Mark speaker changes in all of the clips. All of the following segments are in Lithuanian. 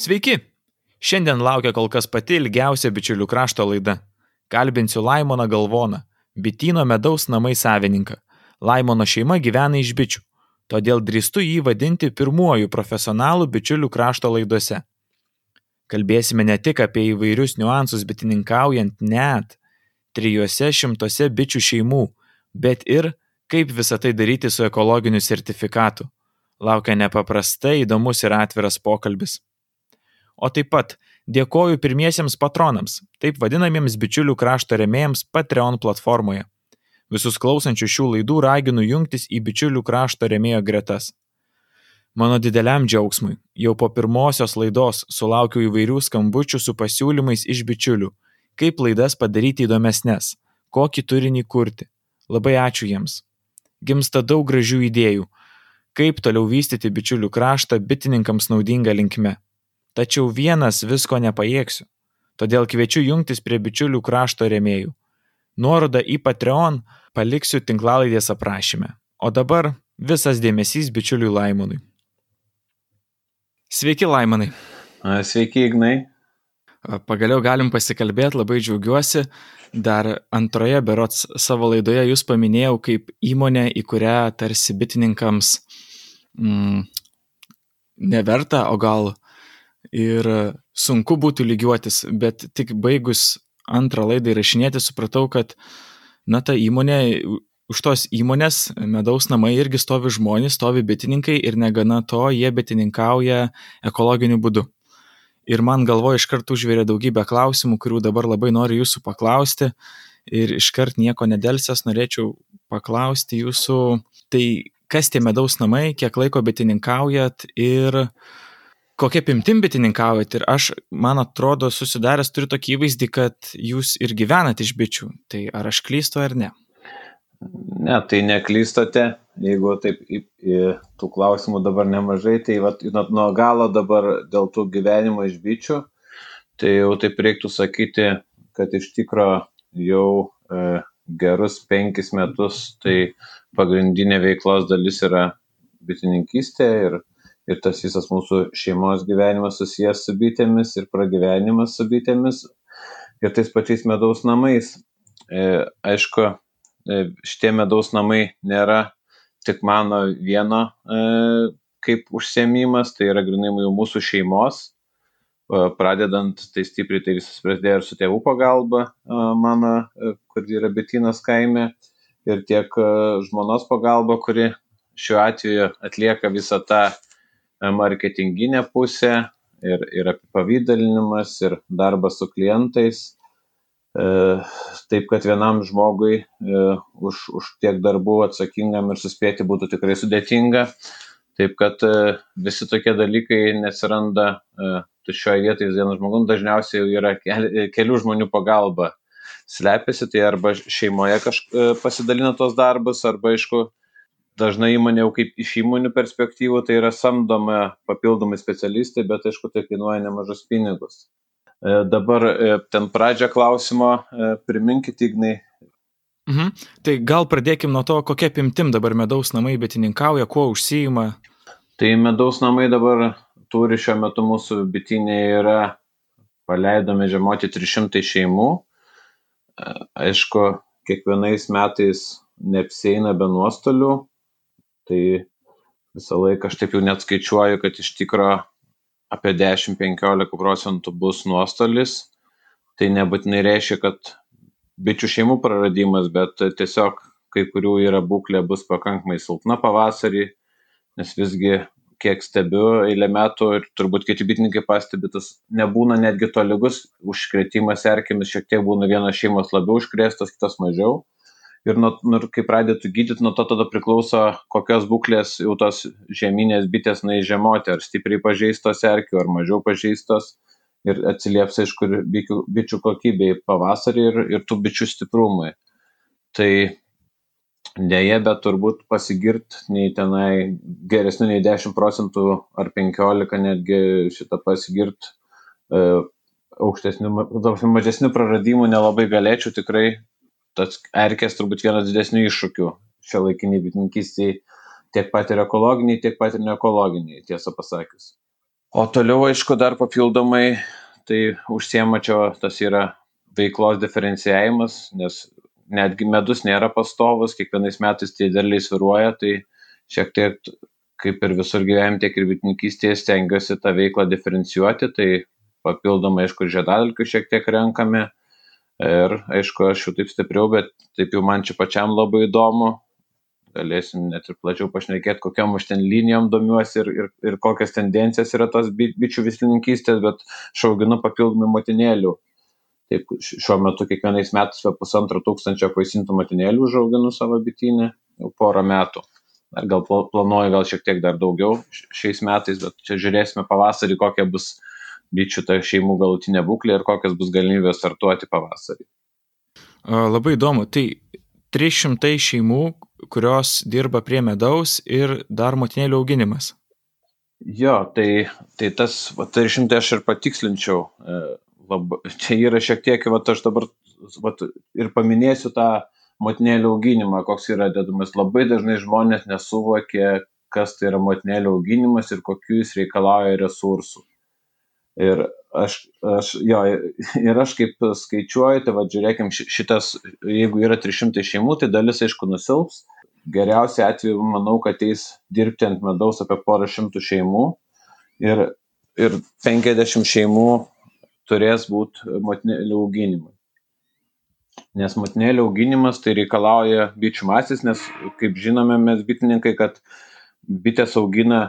Speaker 1: Sveiki! Šiandien laukia kol kas pati ilgiausia bičiulių krašto laida. Kalbinsiu Laimoną Galvoną, bitino medaus namai savininką. Laimono šeima gyvena iš bičių, todėl drįstu jį vadinti pirmuoju profesionalu bičiulių krašto laidose. Kalbėsime ne tik apie įvairius niuansus bitininkaujant net trijuose šimtuose bičių šeimų, bet ir kaip visą tai daryti su ekologiniu sertifikatu. Laukia nepaprastai įdomus ir atviras pokalbis. O taip pat dėkoju pirmiesiems patronams, taip vadinamiems bičiulių krašto remėjams Patreon platformoje. Visus klausančius šių laidų raginu jungtis į bičiulių krašto remėjo gretas. Mano dideliam džiaugsmui, jau po pirmosios laidos sulaukiu įvairių skambučių su pasiūlymais iš bičiulių, kaip laidas padaryti įdomesnės, kokį turinį kurti. Labai ačiū jiems. Gimsta daug gražių idėjų, kaip toliau vystyti bičiulių kraštą bitininkams naudinga linkme. Tačiau vienas visko nepajėgsiu. Todėl kviečiu jungtis prie bičiulių krašto remėjų. Nuorodą į Patreon paliksiu tinklalaidės aprašyme. O dabar visas dėmesys bičiuliui Laimonui. Sveiki, Laimonai.
Speaker 2: Sveiki, Ignai.
Speaker 1: Pagaliau galim pasikalbėti, labai džiaugiuosi. Dar antroje berots savo laidoje jūs paminėjau kaip įmonę, į kurią tarsi bitininkams mm, neverta, o gal ir sunku būtų lygiuotis, bet tik baigus antrą laidą įrašinėti supratau, kad na ta įmonė, už tos įmonės medaus namai irgi stovi žmonės, stovi bitininkai ir negana to, jie bitininkauja ekologiniu būdu. Ir man galvoje iškart užvėrė daugybę klausimų, kurių dabar labai noriu jūsų paklausti. Ir iškart nieko nedelsęs norėčiau paklausti jūsų, tai kas tie medaus namai, kiek laiko bitininkaujat ir uh, kokia apimtim bitininkaujat ir aš, man atrodo, susidaręs turiu tokį įvaizdį, kad jūs ir gyvenat iš bičių. Tai ar aš klystu ar ne?
Speaker 2: Ne, tai neklystote, jeigu taip į, į tų klausimų dabar nemažai, tai vat, nuo galo dabar dėl tų gyvenimo iš bičių, tai jau taip reiktų sakyti, kad iš tikro jau e, gerus penkis metus tai pagrindinė veiklos dalis yra bitininkystė ir ir tas visas mūsų šeimos gyvenimas susijęs su bitėmis ir pragyvenimas su bitėmis ir tais pačiais medaus namais. E, aišku, e, šitie medaus namai nėra tik mano vieno e, kaip užsiemimas, tai yra grinai jau mūsų šeimos. Pradedant tai stipriai, tai visas prasidėjo ir su tėvų pagalba mano, kur yra bitinas kaime, ir tiek žmonos pagalba, kuri šiuo atveju atlieka visą tą marketinginė pusė ir, ir apipavidalinimas ir darbas su klientais. E, taip, kad vienam žmogui e, už, už tiek darbų atsakingam ir suspėti būtų tikrai sudėtinga. Taip, kad e, visi tokie dalykai nesiranda tuščioje vietoje vienas žmogus, dažniausiai yra kelių žmonių pagalba slepiasi, tai arba šeimoje kažkaip pasidalina tos darbus, arba aišku, dažnai įmonė jau kaip iš įmonių perspektyvų tai yra samdoma papildomai specialistai, bet aišku, tai kainuoja nemažus pinigus. E, dabar e, ten pradžią klausimo e, priminkit, Ignai.
Speaker 1: Mhm. Tai gal pradėkim nuo to, kokia apimtim dabar medaus namai bitininkauja, kuo užsijima.
Speaker 2: Tai medaus namai dabar turi šiuo metu mūsų bitinėje yra paleidome žemoti 300 šeimų. Aišku, kiekvienais metais neapsėina be nuostolių, tai visą laiką aš taip jau net skaičiuoju, kad iš tikro apie 10-15 procentų bus nuostolis. Tai nebūtinai reiškia, kad bičių šeimų praradimas, bet tiesiog kai kurių yra būklė bus pakankamai silpna pavasarį, nes visgi kiek stebiu eilę metų ir turbūt kiti bitininkai pastebi, tas nebūna netgi tolygus užkretimas erkėmis, šiek tiek būna vienos šeimos labiau užkrėstos, kitos mažiau ir nuo, nu, kai pradėtų gydyti, nuo to tada priklauso, kokios būklės jau tos žeminės bitės naižemoti, ar stipriai pažeistos erkių, ar mažiau pažeistos. Ir atsilieps, aišku, ir bičių, bičių kokybei pavasarį ir, ir tų bičių stiprumui. Tai dėje, bet turbūt pasigirt nei tenai geresnių nei 10 procentų ar 15 netgi šitą pasigirt e, aukštesnių, mažesnių praradimų nelabai galėčiau tikrai tas erkės turbūt vienas didesnių iššūkių šio laikiniai bitininkystėje tiek pat ir ekologiniai, tiek pat ir neekologiniai, tiesą pasakius. O toliau, aišku, dar papildomai, tai užsiema čia tas yra veiklos diferencijavimas, nes netgi medus nėra pastovus, kiekvienais metais tie derliai sviruoja, tai šiek tiek kaip ir visur gyvenime, tiek ir bitininkystėje stengiuosi tą veiklą diferencijuoti, tai papildomai, aišku, žiedadalkių šiek tiek renkame. Ir, aišku, aš jau taip stipriau, bet taip jau man čia pačiam labai įdomu. Galėsim net ir plačiau pašnekėti, kokiam aš ten linijom domiuosi ir, ir, ir kokias tendencijas yra tos bičių vislininkystės, bet šauginu papildomai motinėlių taip šiuo metu kiekvienais metais apie pusantro tūkstančio apvaisintų motinėlių užauginu savo bityne jau porą metų. Ar gal planuoju gal šiek tiek dar daugiau šiais metais, bet čia žiūrėsime pavasarį, kokia bus bičių ta šeimų galutinė būklė ir kokios bus galimybės startuoti pavasarį.
Speaker 1: Labai įdomu. Tai 300 šeimų, kurios dirba prie medaus ir dar motinėlių auginimas.
Speaker 2: Jo, tai, tai tas va, 300 aš ir patikslinčiau. E, lab, čia yra šiek tiek, va, aš dabar va, ir paminėsiu tą motinėlių auginimą, koks yra dedamas. Labai dažnai žmonės nesuvokia, kas tai yra motinėlių auginimas ir kokiu jis reikalauja resursų. Ir aš, aš, jo, ir aš kaip skaičiuoju, tai va, žiūrėkim, šitas, jeigu yra 300 šeimų, tai dalis, aišku, nusilps. Geriausiai atveju, manau, kad ateis dirbti ant medaus apie porą šimtų šeimų ir, ir 50 šeimų turės būti motinėlių auginimui. Nes motinėlių auginimas tai reikalauja bičių masės, nes kaip žinome mes bitininkai, kad bitės augina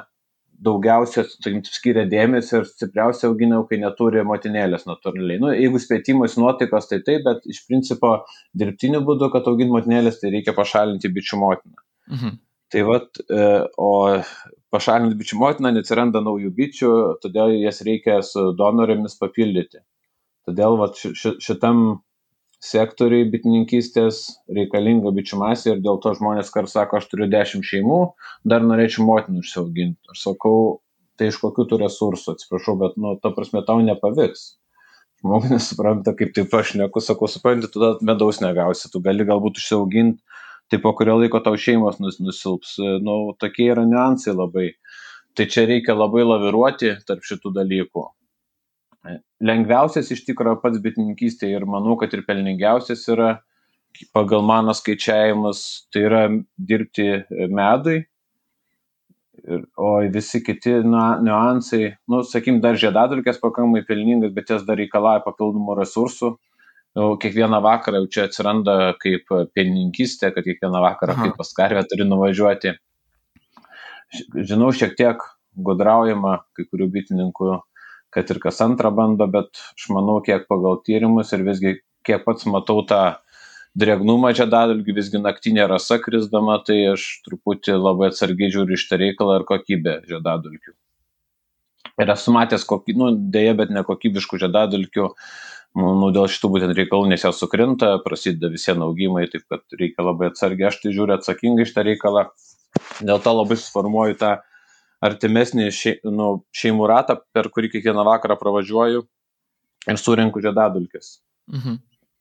Speaker 2: daugiausia skiria dėmesio ir stipriausia augina, kai neturi motinėlės natūraliai. Nu, jeigu spėtimas nuotaikos, tai taip, bet iš principo dirbtiniu būdu, kad auginti motinėlės, tai reikia pašalinti bičių motiną. Mhm. Tai vad, e, o pašalinant bičių motiną neatsiranda naujų bičių, todėl jas reikia su donorėmis papildyti. Todėl vat, šitam sektoriui bitininkystės reikalinga bičių masė ir dėl to žmonės kar sako, aš turiu 10 šeimų, dar norėčiau motinų užsiauginti. Aš sakau, tai iš kokių tų resursų, atsiprašau, bet, nu, ta prasme, tau nepavyks. Žmogus nesupranta, kaip taip aš neku, sakau, supranti, tu medaus negausi, tu gali galbūt užsiauginti tai po kurio laiko tau šeimos nus, nusilps. Nu, tokie yra niuansai labai. Tai čia reikia labai laviruoti tarp šitų dalykų. Lengviausias iš tikrųjų pats bitininkystė ir manau, kad ir pelningiausias yra pagal mano skaičiavimus, tai yra dirbti medui, o visi kiti niuansai, nu, sakykim, dar žiedadulkės pakankamai pelningas, bet jas dar reikalauja papildomų resursų, jau kiekvieną vakarą jau čia atsiranda kaip pienininkystė, kad kiekvieną vakarą Aha. kaip pas karvę turi nuvažiuoti. Žinau, šiek tiek gudraujama kai kurių bitininkų, kad ir kas antrą bando, bet aš manau, kiek pagal tyrimus ir visgi kiek pats matau tą dregnumą žiedadulgių, visgi naktinė rasa krisdama, tai aš truputį labai atsargiai žiūriu iš tą reikalą ir kokybę žiedadulgių. Ir esu matęs, kokį, nu, dėja, bet nekokybiškų žiedadulgių nu, nu, dėl šitų būtent reikalų, nes jos sukrinta, prasideda visi augimai, taip kad reikia labai atsargiai, aš tai žiūriu atsakingai iš tą reikalą. Dėl to labai suformuoju tą artimesnį šei, nu, šeimų ratą, per kurį kiekvieną vakarą pravažiuoju ir surinku žiedadulkis. Mhm.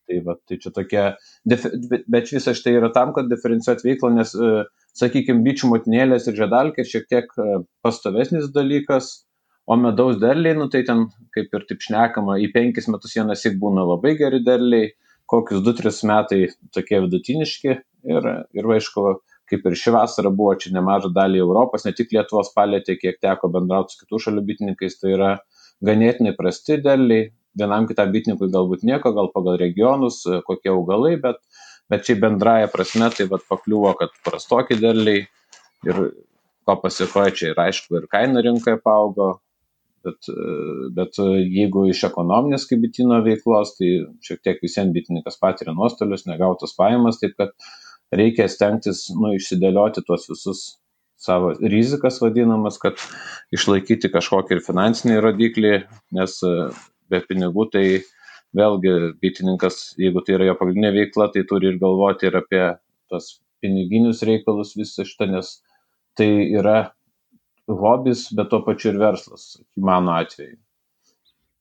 Speaker 2: Tai, va, tai čia tokia, bet visą štai yra tam, kad diferencijuot veiklą, nes, e, sakykime, bičių motinėlės ir žiedalkės šiek tiek e, pastovesnis dalykas, o medaus derliai, nu tai ten, kaip ir taip šnekama, į penkis metus vienas tik būna labai geri derliai, kokius 2-3 metai tokie vidutiniški ir, ir aišku, kaip ir ši vasara buvo čia nemažą dalį Europos, ne tik Lietuvos palėtė, kiek teko bendrauti su kitų šalių bitininkais, tai yra ganėtinai prasti derliai, vienam kitam bitininkui galbūt nieko, gal pagal regionus, kokie augalai, bet, bet čia bendraja prasme, tai vad pakliuvo, kad prastoki derliai ir ko pasikoja čia ir aišku, ir kaina rinkoje paaugo, Bet, bet jeigu iš ekonominės kaip bitino veiklos, tai šiek tiek visiems bitininkas patiria nuostolius, negautas pajamas, taip kad reikia stengtis nu, išsidėlioti tuos visus savo rizikas vadinamas, kad išlaikyti kažkokį ir finansinį rodiklį, nes be pinigų tai vėlgi bitininkas, jeigu tai yra jo pagrindinė veikla, tai turi ir galvoti ir apie tos piniginius reikalus visą šitą, nes tai yra hobis, bet tuo pačiu ir verslas, mano atveju.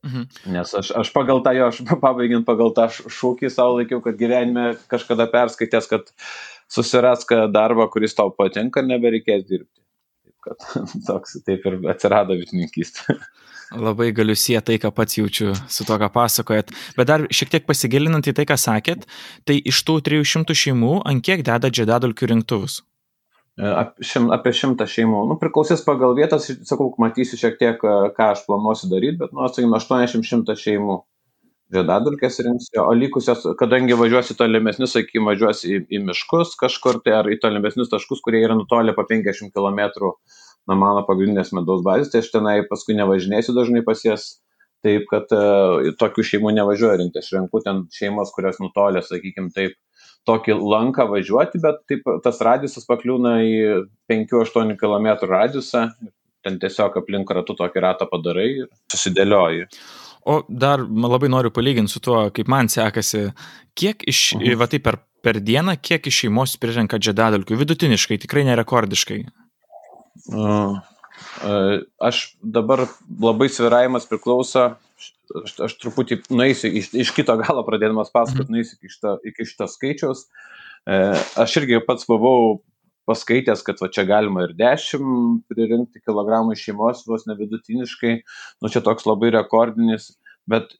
Speaker 2: Mhm. Nes aš, aš pagal tą jo, aš pabaigiant pagal tą šūkį savo laikiau, kad gyvenime kažkada perskaitęs, kad susirask darbą, kuris tau patinka ir nebereikės dirbti. kad toks taip ir atsirado bitininkystė.
Speaker 1: Labai galiu sieti tai, ką pats jaučiu su to, ką pasakojat. Bet dar šiek tiek pasigilinant į tai, ką sakėt, tai iš tų 300 šeimų ant kiek deda džedadulkių rinktuvus?
Speaker 2: E, apie šimtą šeimų. Nu, priklausys pagal vietas, sakau, matysiu šiek tiek, e, ką aš planuosiu daryti, bet, nu, sakykime, 80-100 šeimų žiedadulkės rinksiu, o likusios, kadangi važiuosi tolimesnius, sakykime, važiuosi į, į miškus kažkur tai ar į tolimesnius taškus, kurie yra nutolę po 50 km nuo mano pagrindinės medaus bazės, tai aš tenai paskui nevažinėsiu dažnai pas jas, taip kad uh, tokių šeimų nevažiuoju rinkti, aš renku ten šeimas, kurios nutolė, sakykime, taip tokį lanką važiuoti, bet taip, tas radiusas pakliūna į 5-8 km radiusą, ten tiesiog aplink ratu tokį ratą padarai ir susidėlioji.
Speaker 1: O dar labai noriu palyginti su tuo, kaip man sekasi, kiek iš, mhm. va taip per, per dieną, kiek iš šeimos prirenka džedadalkių, vidutiniškai, tikrai nerekordiškai.
Speaker 2: Uh, uh, aš dabar labai sviravimas priklauso aš, aš truputį nueisiu iš, iš kito galo pradėdamas pasakoti, mhm. nueisiu iki šito, iki šito skaičiaus. E, aš irgi pats buvau paskaitęs, kad va čia galima ir 10 pririnkti kilogramų iš šeimos, vos ne vidutiniškai, nu čia toks labai rekordinis, bet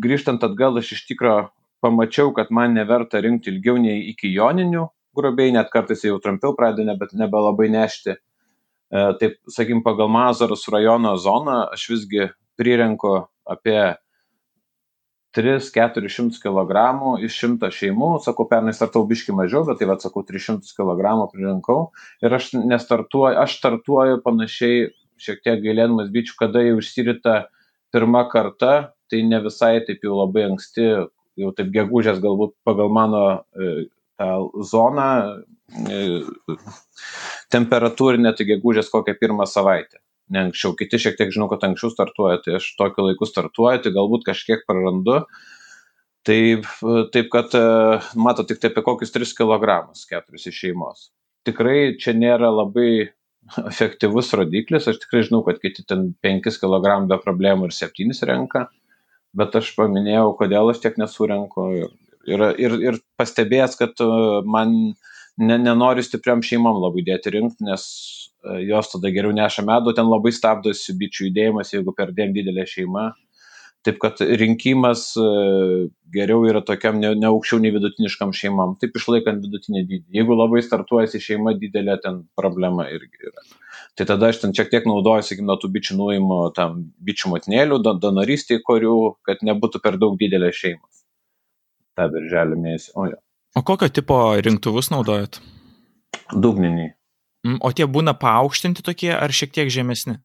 Speaker 2: grįžtant atgal aš iš tikrųjų pamačiau, kad man neverta rinkti ilgiau nei iki joninių, grubiai net kartais jau trumpiau pradeda, bet nebelabai nešti. E, taip, sakim, pagal Mazarus rajono zoną aš visgi prirenku apie 3-400 kg iš 100 šeimų, sakau, pernai startau biški mažiau, bet tai vad sakau, 300 kg pririnkau. Ir aš nestartuoju, aš startuoju panašiai, šiek tiek gailėdamas bičių, kada jau išsirita pirmą kartą, tai ne visai taip jau labai anksti, jau taip gegužės galbūt pagal mano e, tą zoną e, temperatūrinę, tai gegužės kokią pirmą savaitę ne anksčiau. Kiti šiek tiek žinau, kad anksčiau startuoja, tai aš tokiu laiku startuoju, tai galbūt kažkiek prarandu. Taip, taip kad, e, mato, tik tai apie kokius 3 kg, 4 iš šeimos. Tikrai čia nėra labai efektyvus rodiklis, aš tikrai žinau, kad kiti ten 5 kg be problemų ir 7 renka, bet aš paminėjau, kodėl aš tiek nesurenku ir, ir, ir, ir pastebėjęs, kad e, man ne, nenoriu stipriam šeimom labai dėti rinkti, nes E, jos tada geriau neša medų, ten labai stabdosi bičių judėjimas, jeigu per dėm didelė šeima. Taip kad rinkimas e, geriau yra tokiam ne, ne aukščiau nei vidutiniškam šeimam, taip išlaikant vidutinį dydį. Jeigu labai startuojasi šeima didelė, ten problema irgi yra. Tai tada aš ten šiek tiek naudoju, sakykime, nuo tų bičių nuėjimo tam bičių motinėlių, donorystį korių, kad nebūtų per daug didelė šeima. Ta birželio mėnesį. O, jo.
Speaker 1: o kokio tipo rinktuvus naudojat?
Speaker 2: Dugniniai.
Speaker 1: Mm, o tie būna paaukštinti tokie ar šiek tiek žemesni?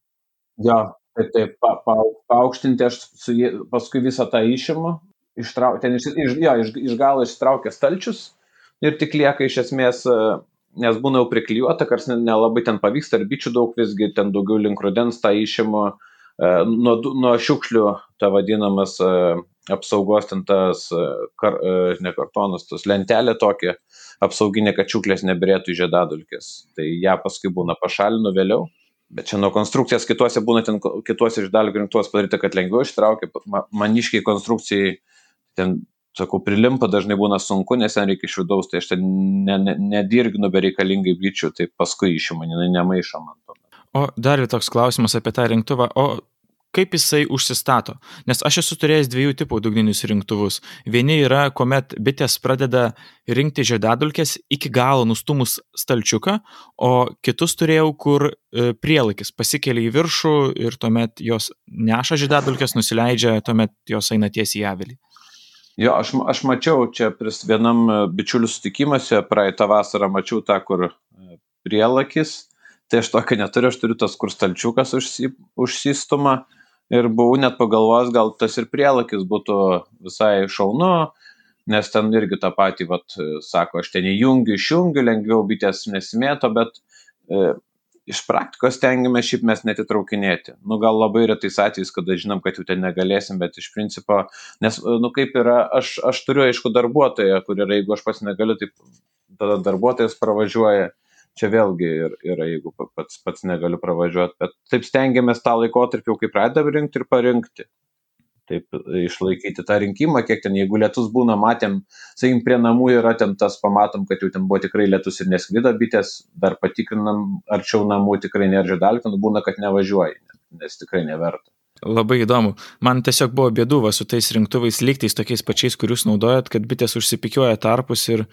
Speaker 2: Jo, taip, taip, pa, pa, paaukštinti aš su, paskui visą tą išimu, ištrau, ten iš, iš, jo, iš, iš galo ištraukia stalčius ir tik lieka iš esmės, e, nes būna jau priklijuota, kars nelabai ten pavyksta, ir bičių daug visgi ten daugiau link rudens tą išimu, e, nuo, nuo šiukšlių, ta vadinamas e, apsaugos ten tas, kar, ne kartonas, tas lentelė tokia, apsauginė, kad šiuklės nebirėtų į žiedadulkės. Tai ją paskui būna pašalinu vėliau. Bet čia nuo konstrukcijas kituose būna ten kituose iš dalį rinktuos padaryta, kad lengviau ištraukia. Maniškiai konstrukcijai ten, sakau, prilimpa dažnai būna sunku, nes ten reikia iš vidaus, tai aš ten nedirginu ne, ne bereikalingai bičių, tai paskui išimu, jinai nemaišo man.
Speaker 1: O dar toks klausimas apie tą rinktuvą. O kaip jisai užsistato. Nes aš esu turėjęs dviejų tipų dugninius rinktuvus. Vieni yra, kuomet bitės pradeda rinkti žiedadulkės iki galo nustumus stalčiuką, o kitus turėjau, kur e, prielakis pasikelia į viršų ir tuomet jos neša žiedadulkės, nusileidžia, tuomet jos eina tiesiai į avilį.
Speaker 2: Jo, aš, aš mačiau čia pris vienam e, bičiulių sutikimuose, praeitą vasarą mačiau tą, kur e, prielakis, tai aš tokio neturiu, aš turiu tas, kur stalčiukas užsi, užsistuma ir buvau net pagalvojęs, gal tas ir prielakis būtų visai šaunu, nes ten irgi tą patį, vat, sako, aš ten įjungiu, išjungiu, lengviau bitės nesimėto, bet e, iš praktikos tengiamės šiaip mes netitraukinėti. Nu, gal labai retais atvejais, kada žinom, kad jau ten negalėsim, bet iš principo, nes, nu, kaip yra, aš, aš turiu, aišku, darbuotoją, kur yra, jeigu aš pats negaliu, tai tada darbuotojas pravažiuoja čia vėlgi ir, yra, jeigu pats, pats negaliu pravažiuoti, bet taip stengiamės tą laikotarpį, kai pradedam rinkti ir parinkti. taip išlaikyti tą rinkimą, kiek ten, jeigu lietus būna, matėm, sakykim, prie namų yra ten tas, pamatom, kad jau ten buvo tikrai lietus ir neskrido bitės, dar patikrinam, arčiau namų tikrai nėra žedalkinų, būna, kad nevažiuoji, nes tikrai neverta.
Speaker 1: Labai įdomu. Man tiesiog buvo bėduva su tais rinktuvais lygtais tokiais pačiais, kuriuos naudojat, kad bitės užsipikioja tarpus ir,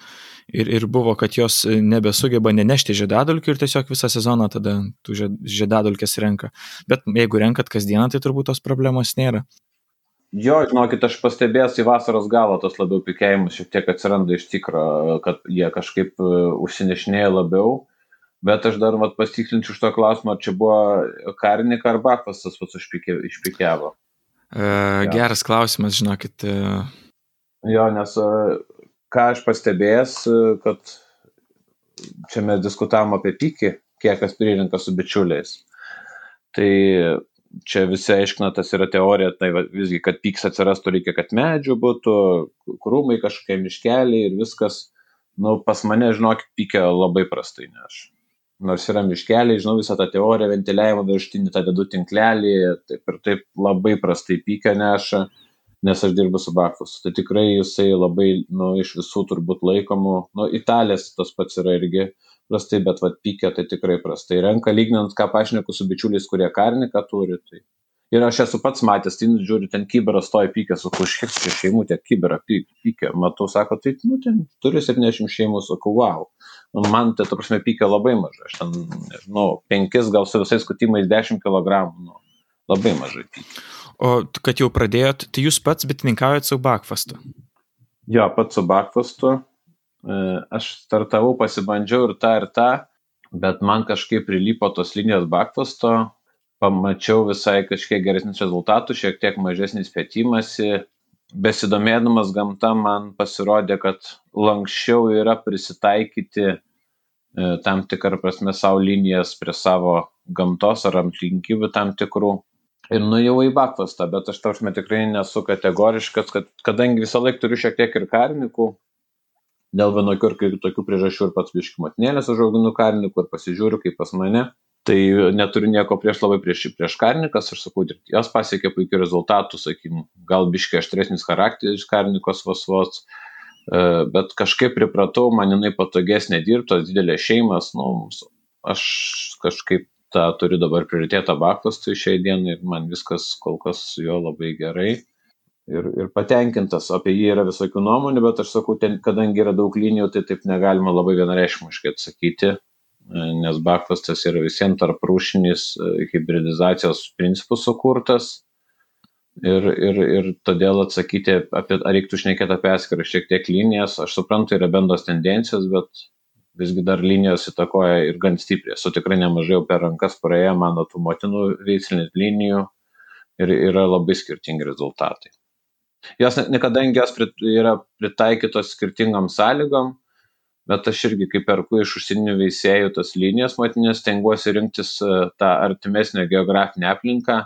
Speaker 1: ir, ir buvo, kad jos nebesugeba nenešti žiedadulkių ir tiesiog visą sezoną tada tų žiedadulkės renka. Bet jeigu renkat kasdieną, tai turbūt tos problemos nėra.
Speaker 2: Jo, žinokit, aš pastebėjęs į vasaros galą tos labiau pikėjimus šiek tiek atsiranda iš tikro, kad jie kažkaip e, užsinešinėja labiau. Bet aš dar vat, pasitikslinčiau iš to klausimo, ar čia buvo Karnika ar Bakvastas pats išpikiavo.
Speaker 1: E, geras klausimas, žinokit. E...
Speaker 2: Jo, nes e, ką aš pastebėjęs, e, kad čia mes diskutavom apie pikį, kiek kas pririnka su bičiuliais. Tai čia visi aiškina, tas yra teorija, tai visgi, kad pyks atsirastų, reikia, kad medžių būtų, krūmai kažkokie miškeliai ir viskas. Nu, pas mane, žinokit, pykia labai prastai, ne aš. Nors yra miškeliai, žinau visą tą teoriją, ventiliavimo virštinį, tą dedu tinklelį, taip ir taip labai prastai pykia neša, nes aš dirbu su Bakfus. Tai tikrai jisai labai, nu, iš visų turbūt laikomų, nu, Italijas tas pats yra irgi prastai, bet vad pykė tai tikrai prastai. Renka lygnant, ką pašneku su bičiuliais, kurie karniką turi. Tai. Ir aš esu pats matęs, tai žiūriu, ten kiberas stoja pykė, su kažkiek čia šeimų tiek kiberą pykė. Matau, sako, tai, nu, ten turi 70 šeimų, sakau, wow. Nu, man tai, ta prasme, pykė labai mažai. Aš ten, nežinau, 5 gal su visais kutimais 10 kg. Nu, labai mažai pykė.
Speaker 1: O kad jau pradėjot, tai jūs pats bitininkaujat su Bakfastu?
Speaker 2: Jo, pats su Bakfastu. E, aš startavau, pasibandžiau ir tą ir tą, bet man kažkaip prilipo tos linijos bakposto, pamačiau visai kažkiek geresnis rezultatų, šiek tiek mažesnis pėtimasi. Besidomėdamas gamta man pasirodė, kad lankščiau yra prisitaikyti e, tam tikrą prasme savo linijas prie savo gamtos ar aplinkybių tam tikrų. Ir nuėjau į bakvastą, bet aš taušme tikrai nesu kategoriškas, kad kadangi visą laiką turiu šiek tiek ir karnikų, dėl vienokių ar kitokių priežasčių ir pats biški motinėlės užauginu karnikų ir pasižiūriu, kaip pas mane. Tai neturiu nieko prieš labai prieš, prieš karnikas, aš sakau. Jos pasiekė puikių rezultatų, sakykim, gal biški aštresnis charakteris karnikos vos vos, e, bet kažkaip pripratau, man jinai patogesnė dirbtos, didelės šeimas, nu, aš kažkaip tą turiu dabar prioritetą bakvastui šiai dienai ir man viskas kol kas su juo labai gerai ir, ir patenkintas. Apie jį yra visokių nuomonių, bet aš sakau, ten, kadangi yra daug linijų, tai taip negalima labai vienareišmiškai atsakyti, nes bakvastas yra visiems tarp rūšinis e, hybridizacijos principų sukurtas. Ir, ir, ir todėl atsakyti, apie, ar reiktų šnekėti apie atskirą šiek tiek linijas, aš suprantu, yra bendros tendencijos, bet visgi dar linijos įtakoja ir gan stipriai. Esu tikrai nemažai jau per rankas praėję mano tų motinų veislinės linijų ir yra labai skirtingi rezultatai. Jos, kadangi jos prit, yra pritaikytos skirtingom sąlygom, bet aš irgi kaip perku iš užsieninių veisėjų tos linijos motinės, tengiuosi rinktis e, tą artimesnę geografinę aplinką.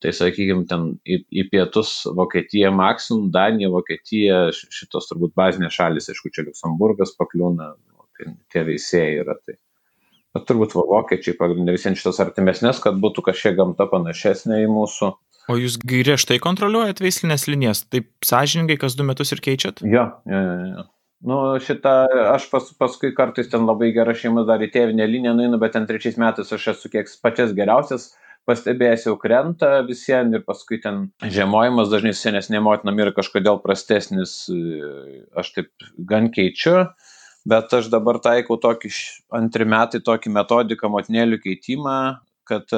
Speaker 2: Tai sakykime, ten į, į pietus Vokietija, Maksimum, Danija, Vokietija, šitos turbūt bazinės šalis, aišku, čia Luxemburgas pakliūna, tai tie veisėjai yra. Tai. Bet turbūt vokiečiai pagrindė visiems šitos artimesnės, kad būtų kažkiek gamta panašesnė į mūsų.
Speaker 1: O jūs griežtai kontroliuojat veislinės linijas, taip sąžiningai kas du metus ir keičiat?
Speaker 2: Jo, jo, jo. Nu, šitą, aš pas, paskui kartais ten labai gera šeima dar į tėvinę liniją nuinu, bet ten trečiais metais aš esu kiek pačias geriausias, pastebėjęs jau krenta visiems ir paskui ten žiemojimas dažnai senesnė motina yra kažkodėl prastesnis, aš taip gan keičiu, bet aš dabar taikau tokį antri metai tokį metodiką motinėlių keitimą, kad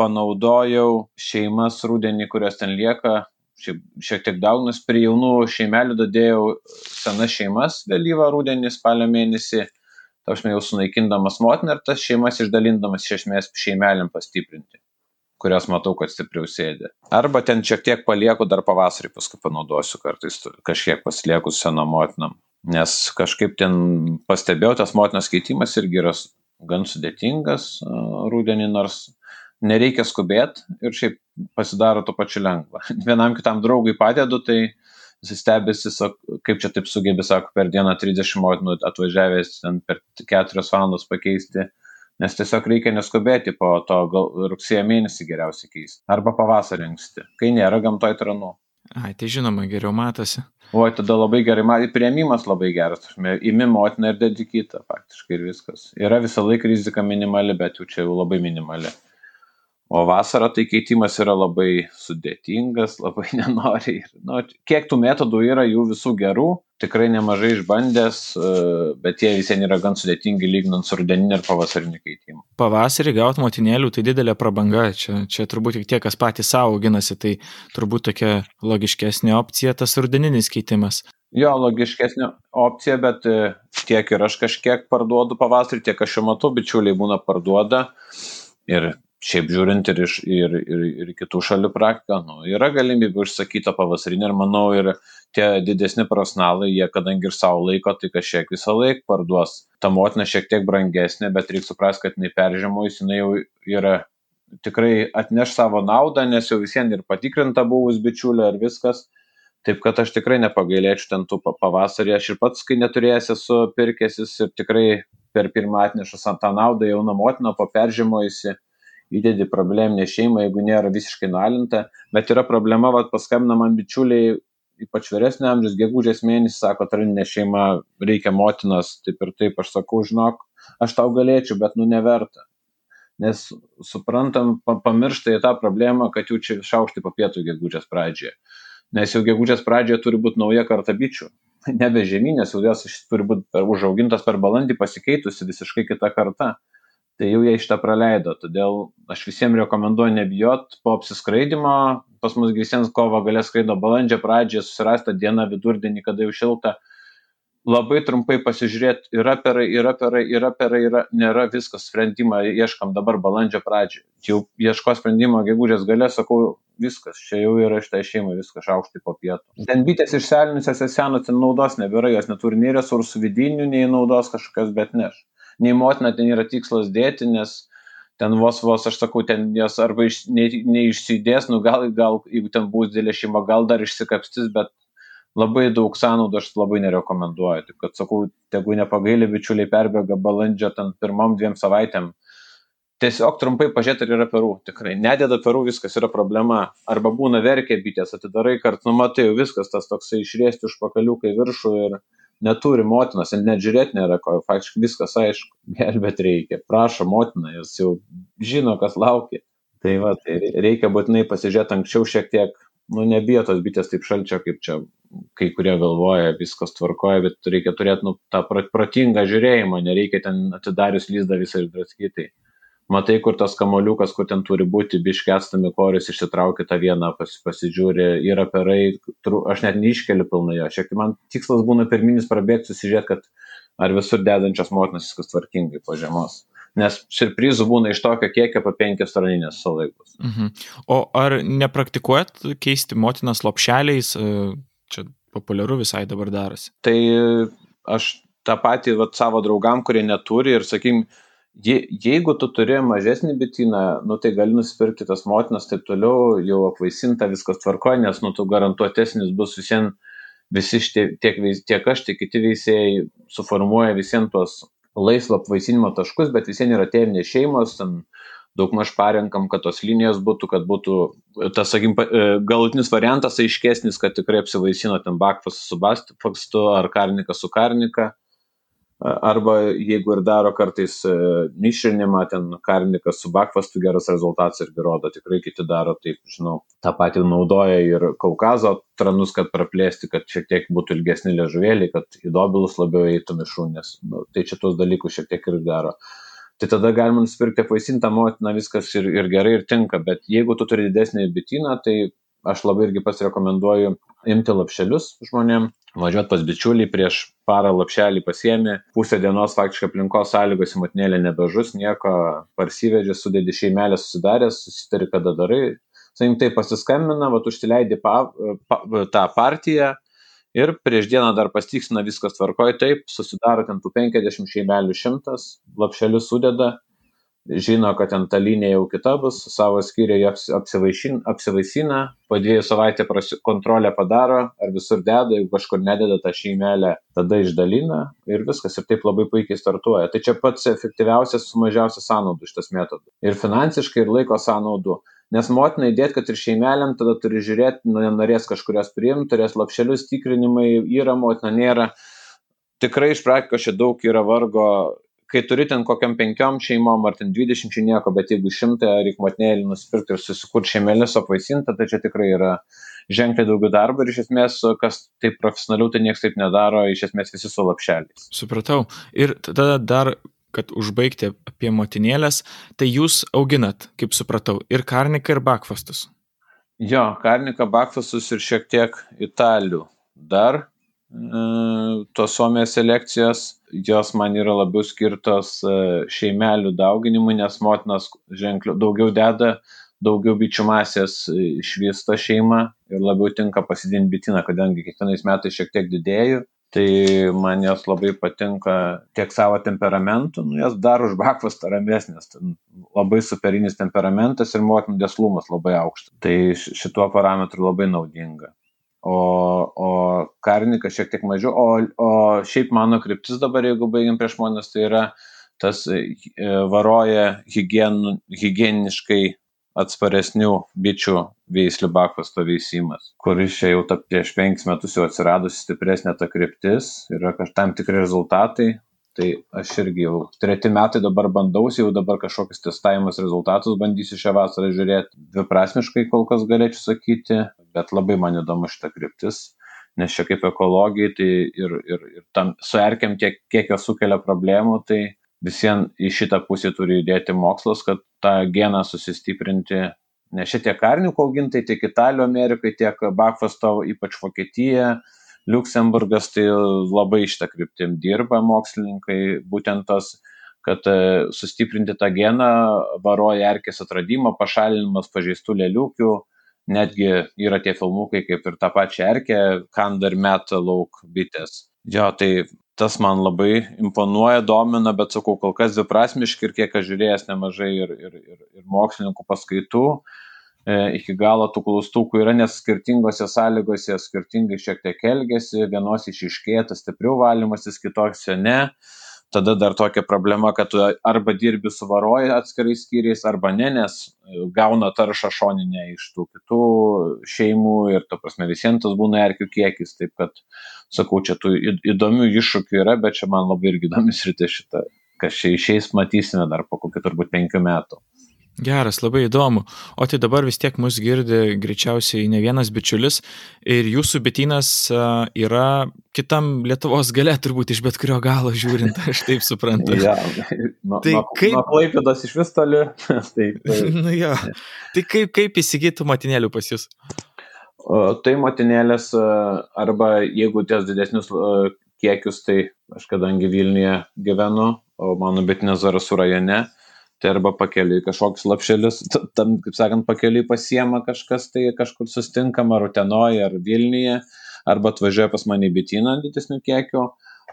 Speaker 2: panaudojau šeimas rudenį, kurios ten lieka, šiek, šiek tiek daunas, prie jaunų šeimelių dadėjau senas šeimas vėlyvą rudenį, spalio mėnesį, aš jau sunaikindamas motiną ir tas šeimas išdalindamas iš esmės šeimelėm pastiprinti kurias matau, kad stipriau sėdi. Arba ten šiek tiek palieku, dar pavasarį paskui panaudosiu kartais kažkiek pasilieku seną motinam. Nes kažkaip ten pastebėjau, tas motinos keitimas irgi yra gan sudėtingas rudenį, nors nereikia skubėt ir šiaip pasidaro to pačiu lengva. Vienam kitam draugui padedu, tai jis stebėsi, kaip čia taip sugebė, sako, per dieną 30 motinų atvažiavęs ten per 4 valandas pakeisti, nes tiesiog reikia neskubėti, po to gal rugsėjo mėnesį geriausiai keisti. Arba pavasarį anksti, kai nėra gamtoj tranų.
Speaker 1: Ai, tai žinoma, geriau matosi.
Speaker 2: O tada labai gerai, man prieimimas labai geras, įmi motiną ir dedi kitą faktiškai ir viskas. Yra visą laiką rizika minimali, bet jau čia jau labai minimali. O vasarą tai keitimas yra labai sudėtingas, labai nenori. Nu, kiek tų metodų yra, jų visų gerų, tikrai nemažai išbandęs, e, bet jie visiems yra gan sudėtingi lyginant su rudeninė ir pavasarinė keitimu.
Speaker 1: Pavasarį gauti motinėlių tai didelė prabanga, čia, čia turbūt tik tie, kas patys savo auginasi, tai turbūt tokia logiškesnė opcija tas rudeninis keitimas.
Speaker 2: Jo, logiškesnė opcija, bet e, tiek ir aš kažkiek parduodu pavasarį, tiek aš šiuo metu bičiuliai būna parduoda. Ir šiaip žiūrint ir iš ir ir ir kitų šalių praktiką nu yra galimybių užsakyt tą pavasarinį ir manau ir tie didesni profesionalai jie kadangi ir sau laiko tai kažkiek visąlaik parduos. Ta motina šiek tiek brangesnė bet reik suprast kad jinai peržiemojus jinai jau yra tikrai atneš savo naudą nes jau vis vien ir patikrinta buvus bičiulio ir viskas. Taip kad aš tikrai nepagailėčiau ten tų pavasarį. Aš ir pats kai neturėjęs esu pirkęsis ir tikrai per pirmą atneša tą naudą jauna motina po peržiemojusi įdedi probleminę šeimą, jeigu nėra visiškai nualinta, bet yra problema, vad paskambina man bičiuliai, ypač vyresnio amžiaus, gegužės mėnesį, sako, traninė šeima, reikia motinos, taip ir taip, aš sakau, žinok, aš tau galėčiau, bet nu neverta. Nes suprantam, pamiršta į tą problemą, kad jau čia šaukštai po pietų gegužės pradžioje. Nes jau gegužės pradžioje turi būti nauja karta bičių. Nebe žemynės, jau jos turi būti užaugintos per balandį, pasikeitusi visiškai kita karta tai jau jie šitą praleido. Todėl aš visiems rekomenduoju nebijot po apsiskraidimo. Pas mus visiems kovo galės skraido balandžio pradžioje, susirasta diena vidurdienį, kada jau šilta. Labai trumpai pasižiūrėti, yra perai, yra perai, yra perai, yra, nėra viskas sprendimą, ieškam dabar balandžio pradžioje. Jau ieško sprendimo gegužės galę, sakau, viskas, čia jau yra šitai šeimai, viskas aukštai po pietų. Ten bitės išselinusios seno, ten naudos nebėra, jos neturi nei resursų vidinių, nei naudos kažkokios, bet neš nei motina ten yra tikslas dėti, nes ten vos vos, aš sakau, ten jos arba iš, ne, neišsidės, nu gal, gal, jeigu ten bus didelė šeima, gal dar išsikapstys, bet labai daug sąnaudų aš labai nerekomenduoju. Taip kad sakau, tegu nepagailė bičiuliai perbėga balandžio ten pirmom dviem savaitėm. Tiesiog trumpai pažiūrėti, ar yra perų. Tikrai nededa perų, viskas yra problema. Arba būna verkė bitės, atidarai kartu, nu matai, viskas tas toksai išrėsti už pakaliukai viršų ir neturi motinos, net žiūrėti nėra ko, faktiškai viskas aišku, gelbėti reikia, prašo motina, jis jau žino, kas laukia. Tai va, tai reikia būtinai pasižiūrėti anksčiau šiek tiek, nu nebijo tos bitės taip šalčio, kaip čia kai kurie galvoja, viskas tvarkoja, bet reikia turėti nu, tą protingą žiūrėjimą, nereikia ten atidarius lyzdą visą ir draskyti matai, kur tas kamoliukas, kur ten turi būti, biškestami korius, išsitraukia tą vieną, pas, pasižiūri, yra perai, tru, aš net neiškeliu pilnai jo. Šiek tiek man tikslas būna pirminis prabėgti, susižiūrėti, kad ar visur dedančios motinos viskas tvarkingai po žiemos. Nes surprizų būna iš tokio kiekio po penkias straninės sulaikus.
Speaker 1: Mhm. O ar nepraktikuojat keisti motinas lopšeliais? Čia populiaru visai dabar darosi.
Speaker 2: Tai aš tą patį vat, savo draugam, kurie neturi ir, sakykim, je jeigu tu turi mažesnį bityną nu tai gali nusipirkti tas motinas taip toliau jau apvaisinta viskas tvarkoj nes nu tu garantuotesnis bus vis vien visi šitie tiek tiek aš tiek kiti veisėjai suformuoja vis vien tuos laisvo apvaisinimo taškus bet vis vien yra tėvinės šeimos ten daugmaž parenkam kad tos linijos būtų kad būtų tas sakykim e, galutinis variantas aiškesnis kad tikrai apsivaisino ten bakfas su bastfakstu ar karnika su karnika arba jeigu ir daro kartais e, mišrinimą, ten karnikas su bakvastu geras rezultatas irgi rodo, tikrai kiti daro taip, žinau, tą patį naudoja ir Kaukazo tranus, kad praplėsti, kad šiek tiek būtų ilgesni liežuvėliai, kad į dobilus labiau eitų mišrūnės. Nu, tai čia tos dalykus šiek tiek ir daro. Tai tada galima nusipirkti apvaisintą motiną, viskas ir, ir gerai ir tinka, bet jeigu tu turi didesnį bityną, tai aš labai irgi pats rekomenduoju imti lapšelius žmonėm, važiuot pas bičiulį, prieš parą lapšelį pasiemi, pusę dienos faktiškai aplinkos sąlygos į motinėlę nebežus, nieko parsivežė, sudėdi šeimelę susidaręs, susitari, kada darai. Sakim, tai pasiskambina, va, užsileidi pa, pa, tą partiją ir prieš dieną dar pastiksina viskas tvarkoja, taip, susidaro ten tų 50 šeimelių šimtas, lapšelius sudeda, žino, kad ten ta linija jau kita bus, savo skyriuje apsivaisina, po dviejų savaitę kontrolę padaro, ar visur deda, jeigu kažkur nededa tą šeimelę, tada išdalina ir viskas ir taip labai puikiai startuoja. Tai čia pats efektyviausias su mažiausia sąnaudų šitas metodas. Ir finansiškai, ir laiko sąnaudų. Nes motina įdėti, kad ir šeimelėm, tada turi žiūrėti, nu, norės kažkurios priimti, turės lapšelius, tikrinimai, yra motina, nėra. Tikrai iš praktikos čia daug yra vargo, kai turi ten kokiam penkiom šeimom ar ten dvidešimčiai nieko, bet jeigu šimtą reikia motinėlį nusipirkti ir susikurti šeimelės apvaisinti, tai čia tikrai yra ženkliai daugiau darbo ir iš esmės, kas taip profesionaliau, tai niekas taip nedaro, iš esmės visi su lapšeliais.
Speaker 1: Supratau. Ir tada dar kad užbaigti apie motinėlės, tai jūs auginat, kaip supratau, ir karniką, ir bakfastus.
Speaker 2: Jo, karniką, bakfastus ir šiek tiek italių. Dar e, tos suomės selekcijos, jos man yra labiau skirtos e, šeimelių dauginimui, nes motinas ženkliau daugiau deda, daugiau bičių masės išvysta šeima ir labiau tinka pasidinti bitiną, kadangi kiekvienais metais šiek tiek didėju tai man jos labai patinka tiek savo temperamentu, nu, jos dar už bakvastą ramesnės, labai superinis temperamentas ir motinų deslumas labai aukštas. Tai šituo parametru labai naudinga. O, o karininkas šiek tiek mažiau, o, o šiaip mano kryptis dabar, jeigu baigiam prieš žmonės, tai yra tas e, varoja higien, higieniškai atsparesnių bičių veislių bakvasto veisimas, kuris čia jau ta, prieš penkis metus jau atsiradusi stipresnė ta kryptis, yra tam tikri rezultatai. Tai aš irgi jau treti metai dabar bandausi, jau dabar kažkokius testavimus rezultatus bandysiu šią vasarą žiūrėti. Dviprasmiškai kol kas galėčiau sakyti, bet labai man įdomu šitą kryptis nes čia kaip ekologijai, tai ir, ir, ir tam suerkiam tiek, kiek jos sukelia problemų, tai visvien į šitą pusę turi judėti mokslas, kad tą geną susistiprinti. Nes šitie karniukų augintai tiek Italijoje, Amerikai, tiek Bakfasto, ypač Vokietija, Luksemburgas, tai labai šitą kryptim dirba mokslininkai, būtent tas, kad e, sustiprinti tą geną varoja erkės atradimą, pašalinimas pažeistų lėliukių, netgi yra tie filmukai, kaip ir tą pačią erkę, kanda ir meta lauk bitės. Jo, tai tas man labai imponuoja, domina, bet sakau, kol kas dviprasmiški ir kiek aš žiūrėjęs nemažai ir, ir, ir, ir mokslininkų paskaitų, e, iki galo tų klaustukų yra, nes skirtingose sąlygose skirtingai šiek tiek elgesi, vienos išiškėja tas stipriau valymasis, kitose ne. Tada dar tokia problema, kad tu arba dirbi su varoja atskirais skyriais, arba ne, nes gauna taršą šoninę iš tų kitų šeimų ir, ta prasme, visiems tas būna erkių kiekis. Taip kad, sakau, čia tų įdomių iššūkių yra, bet čia man labai irgi įdomis rytė šitą, kas čia išeis, matysime dar po kokių turbūt penkių metų.
Speaker 1: Geras, labai įdomu. O tai dabar vis tiek mus girdi greičiausiai ne vienas bičiulis ir jūsų bitynas yra kitam Lietuvos gale, turbūt iš bet kurio galo žiūrint, aš taip suprantu.
Speaker 2: ja, nuo, tai nuo, kaip... Nuo Klaipėdos iš vis toli. tai,
Speaker 1: tai... nu, jo. tai kaip, kaip įsigyti matinėlių pas jūs?
Speaker 2: O, tai matinėlės arba jeigu ties didesnius kiekius, tai aš kadangi Vilniuje gyvenu, o mano bitinės Zarasų rajone, tai arba pakeliui kažkoks lapšelis, tam, kaip sakant, pakeliui pasiema kažkas, tai kažkur sustinkama, ar Utenoje, ar Vilniuje, arba atvažiuoja pas mane į bityną didesnių kiekių,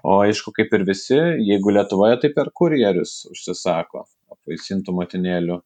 Speaker 2: o aišku, kaip ir visi, jeigu Lietuvoje, tai per kurjerius užsisako apvaisintų motinėlių.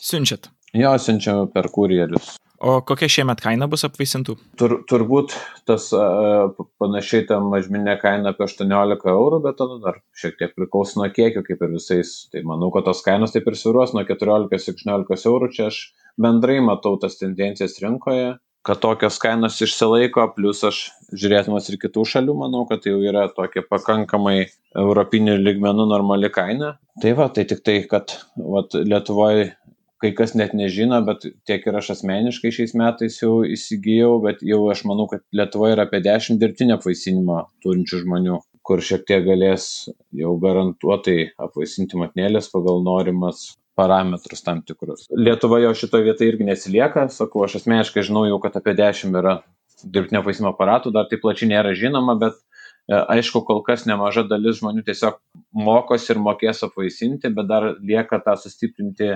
Speaker 1: Siunčiat?
Speaker 2: Jo, siunčiam per kurjerius.
Speaker 1: O kokia šiemet kaina bus apvaisintų?
Speaker 2: Tur, turbūt tas uh, panašiai tam mažminė kaina apie 18 eurų, bet tada dar šiek tiek priklauso nuo kiekio, kaip ir visais. Tai manau, kad tos kainos taip ir sviruos nuo 14-16 eurų. Čia aš bendrai matau tas tendencijas rinkoje, kad tokios kainos išsilaiko, plus aš žiūrėtumas ir kitų šalių, manau, kad tai jau yra tokia pakankamai europinių lygmenų normali kaina. Tai va, tai tik tai, kad vat, Lietuvoje kai kas net nežino, bet tiek ir aš asmeniškai šiais metais jau įsigijau, bet jau aš manau, kad Lietuvoje yra apie 10 dirbtinio apvaisinimo turinčių žmonių, kur šiek tiek galės jau garantuotai apvaisinti matnėlės pagal norimas parametrus tam tikrus. Lietuva jo šitoje vietoje irgi nesilieka, sakau, aš asmeniškai žinau jau, kad apie 10 yra dirbtinio apvaisinimo aparatų, dar taip plačiai nėra žinoma, bet e, aišku, kol kas nemaža dalis žmonių tiesiog mokosi ir mokės apvaisinti, bet dar lieka tą sustiprinti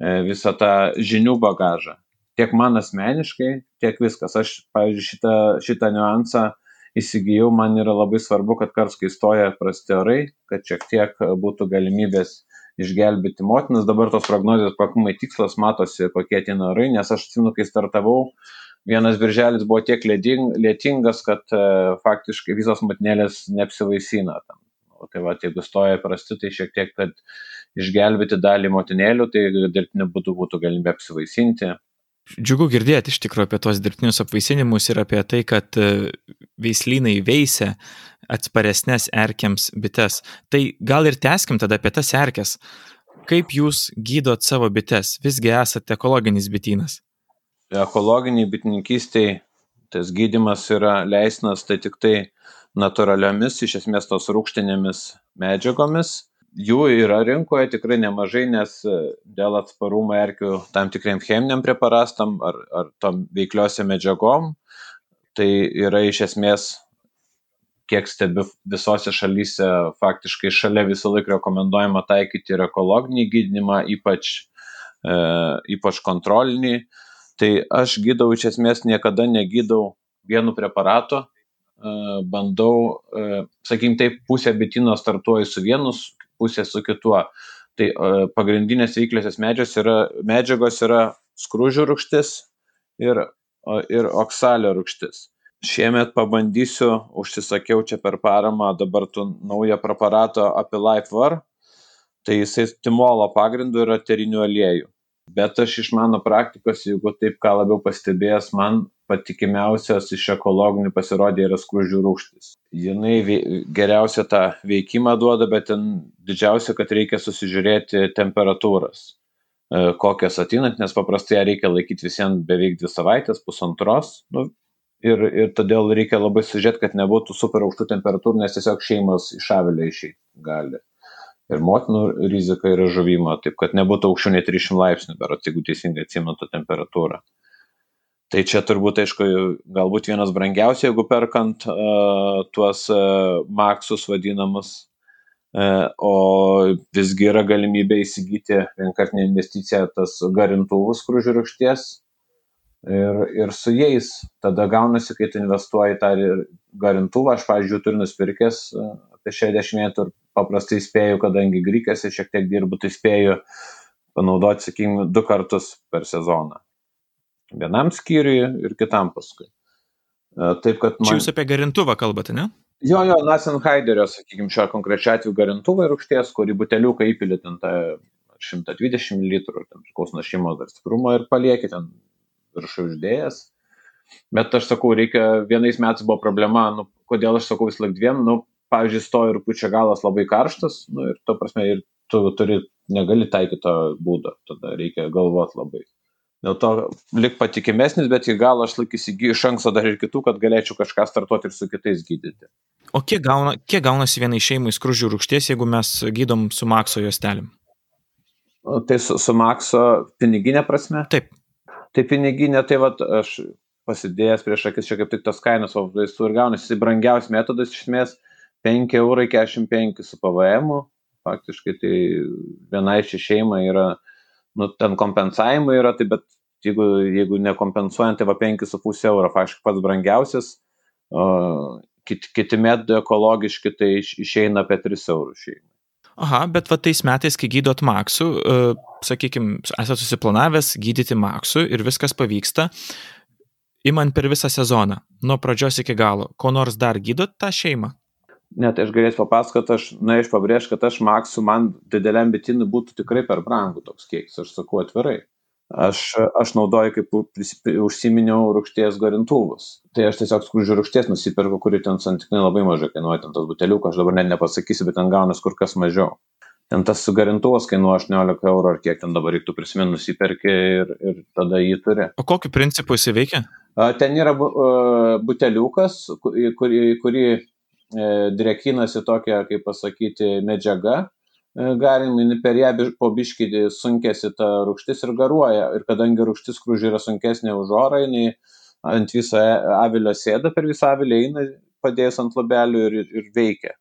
Speaker 2: visą tą žinių bagažą. Tiek man asmeniškai, tiek viskas. Aš, pavyzdžiui, šitą, šitą niuansą įsigijau, man yra labai svarbu, kad kars, kai stoja prasti orai, kad šiek tiek būtų galimybės išgelbėti motinas. Dabar tos prognozijos pakankamai tikslas matosi, kokie tie orai, nes aš atsimenu, kai startavau, vienas birželis buvo tiek lietingas, kad e, faktiškai visos motinėlės neapsivaisina. Tam O tai va, jeigu stoja prasti, tai šiek tiek, kad išgelbėti dalį motinėlių, tai dirbtiniu būdu būtų galimybė apsivaisinti.
Speaker 1: Džiugu girdėti iš tikrųjų apie tos dirbtinius apvaisinimus ir apie tai, kad e, veislynai veisia atsparesnės erkiams bites. Tai gal ir teskim tada apie tas erkės. Kaip jūs gydot savo bites? Visgi esate ekologinis bitynas.
Speaker 2: Ekologiniai bitininkystiai tas gydimas yra leisnas tai tik tai natūraliomis, iš esmės tos rūkštinėmis medžiagomis. Jų yra rinkoje tikrai nemažai, nes e, dėl atsparumo erkių tam tikriam cheminiam preparastam ar, ar tom veikliosiam medžiagom, tai yra iš esmės, kiek stebiu visose šalyse, faktiškai šalia visą laiką rekomenduojama taikyti ir ekologinį gydimą, ypač, e, ypač kontrolinį. Tai aš gydau iš esmės niekada negydau vienu preparatu, bandau, sakykim taip, pusę bitino startuoju su vienu, pusę su kituo. Tai pagrindinės veikliosios medžiagos yra, medžiagos yra skrūžių rūgštis ir, ir oksalio rūgštis. Šiemet pabandysiu, užsisakiau čia per paramą dabar tu naują preparatą apie LifeWar, tai jisai timolo pagrindu yra terinių aliejų. Bet aš iš mano praktikos, jeigu taip ką labiau pastebėjęs, man patikimiausios iš ekologinių pasirodė yra skruzdžių rūgštis. Jinai geriausia tą veikimą duoda, bet ten didžiausia, kad reikia susižiūrėti temperatūras, e, kokias atinant, nes paprastai ją reikia laikyti visiems beveik dvi savaitės, pusantros. Nu, ir, ir todėl reikia labai sužiūrėti, kad nebūtų super aukštų temperatūrų, nes tiesiog šeimos iš avilio išeiti gali. Ir motinų rizika yra žuvimo, taip kad nebūtų aukščiau nei 300 laipsnių, berots, jeigu teisingai atsimenu temperatūrą. Tai čia turbūt, aišku, galbūt vienas brangiausių, jeigu perkant uh, tuos uh, maksus vadinamus, uh, o visgi yra galimybė įsigyti vienkartinę investiciją tas garintuvus krūžių rūkšties ir, ir su jais tada gaunasi, kai tu investuoji tą garintuvą, aš, pavyzdžiui, turiu nusipirkęs apie 60 metų ir paprastai spėju, kadangi grykėsi šiek tiek dirbu, tai spėju panaudoti, sakykime, du kartus per sezoną vienam skyriui ir kitam paskui.
Speaker 1: E, taip, kad man... Čia jūs apie garintuvą kalbate, ne?
Speaker 2: Jo, jo, Nasenhaiderio, sakykime, šio konkrečio atveju garintuvą ir užties, kurį buteliuką įpili ten tą 120 litrų, ten priklauso nuo šeimos dar stiprumo ir palieki ten viršų uždėjęs. Bet aš sakau, reikia, vienais metais buvo problema, nu, kodėl aš sakau vis laik dviem, nu, pavyzdžiui, stojo ir pučia galas labai karštas, nu, ir to prasme, ir tu turi, negali taikyti to būdo, tada reikia galvoti labai. Dėl to lik patikimesnis, bet į galą aš laik įsigyju iš anksto dar ir kitų, kad galėčiau kažką startuoti ir su kitais gydyti.
Speaker 1: O kiek, gauna, kiek gaunasi vienai šeimai skružių rūkšties, jeigu mes gydom su Makso juostelėm?
Speaker 2: Tai su, su Makso piniginė prasme?
Speaker 1: Taip.
Speaker 2: Tai piniginė, tai va, aš pasidėjęs prieš akis čia kaip tik tas kainas, o vaistų ir gaunasi, jis brangiausias metodas iš esmės 5 eurai 45 su PVM, faktiškai tai vienai ši šeima yra nu, ten kompensavimai yra, tai bet jeigu, jeigu nekompensuojant, tai va 5,5 euro, faktiškai pats brangiausias, o, kiti, metai ekologiški, tai išeina apie 3 eurų šeimai.
Speaker 1: Aha, bet va tais metais, kai gydot maksu, uh, sakykime, esate susiplanavęs gydyti maksu ir viskas pavyksta, imant per visą sezoną, nuo pradžios iki galo, ko nors dar gydot tą šeimą?
Speaker 2: Ne, tai aš galėsiu papasakoti, aš, na, aš pabrėžiu, kad aš maksu man dideliam bitinui būtų tikrai per brangu toks kiekis, aš sakau atvirai. Aš, aš naudoju, kaip užsiminiau, rūkšties garintuvus. Tai aš tiesiog skružių rūkšties nusipirku, kuri ten santykinai labai mažai kainuoja, ten tas buteliukas, aš dabar net nepasakysiu, bet ten gaunas kur kas mažiau. Ten tas garintuvas kainuoja 18 eurų ar kiek ten dabar reiktų prisiminti, nusipirki ir, ir tada jį turi.
Speaker 1: O kokiu principu jis veikia?
Speaker 2: Ten yra buteliukas, kurį, kurį E, drekinasi tokia, kaip pasakyti, medžiaga, galim per ją po biškį sunkėsi ta rūkštis ir garuoja. Ir kadangi rūkštis krūžiai yra sunkesnė už orą, jinai ant viso e, avilio sėda, per visą avilį eina, padėjęs ant labelių ir, ir veikia.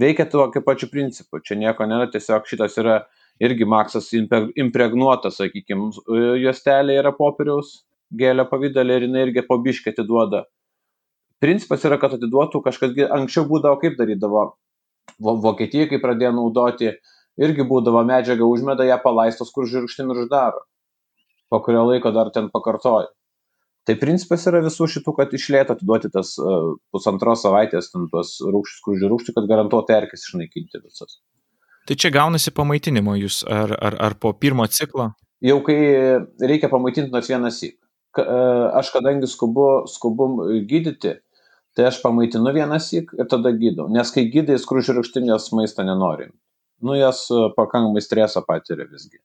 Speaker 2: Veikia tokiu pačiu principu. Čia nieko nėra, tiesiog šitas yra irgi maksas impregnuotas, sakykime, juostelė yra popieriaus gėlio pavydalė ir jinai irgi po biškį atiduoda principas yra, kad atiduotų kažkas, anksčiau būdavo kaip darydavo, Vokietija, kai pradėjo naudoti, irgi būdavo medžiaga užmeda ją palaistos, kur žirkštin ir uždaro. Po kurio laiko dar ten pakartoja. Tai principas yra visų šitų, kad išlėto atiduoti tas uh, pusantros savaitės, ten tuos rūkščius, krūžių rūkščių, kad garantuotai erkės išnaikinti visas.
Speaker 1: Tai čia gaunasi pamaitinimo jūs, ar, ar, ar po pirmo ciklo?
Speaker 2: Jau kai reikia pamaitinti nors vienas įk. Aš kadangi skubu, skubu gydyti, tai aš pamaitinu vienas įk ir tada gydau. Nes kai gydai skružių rūkštinės maistą nenorim. Nu, jas pakankamai streso patiria visgi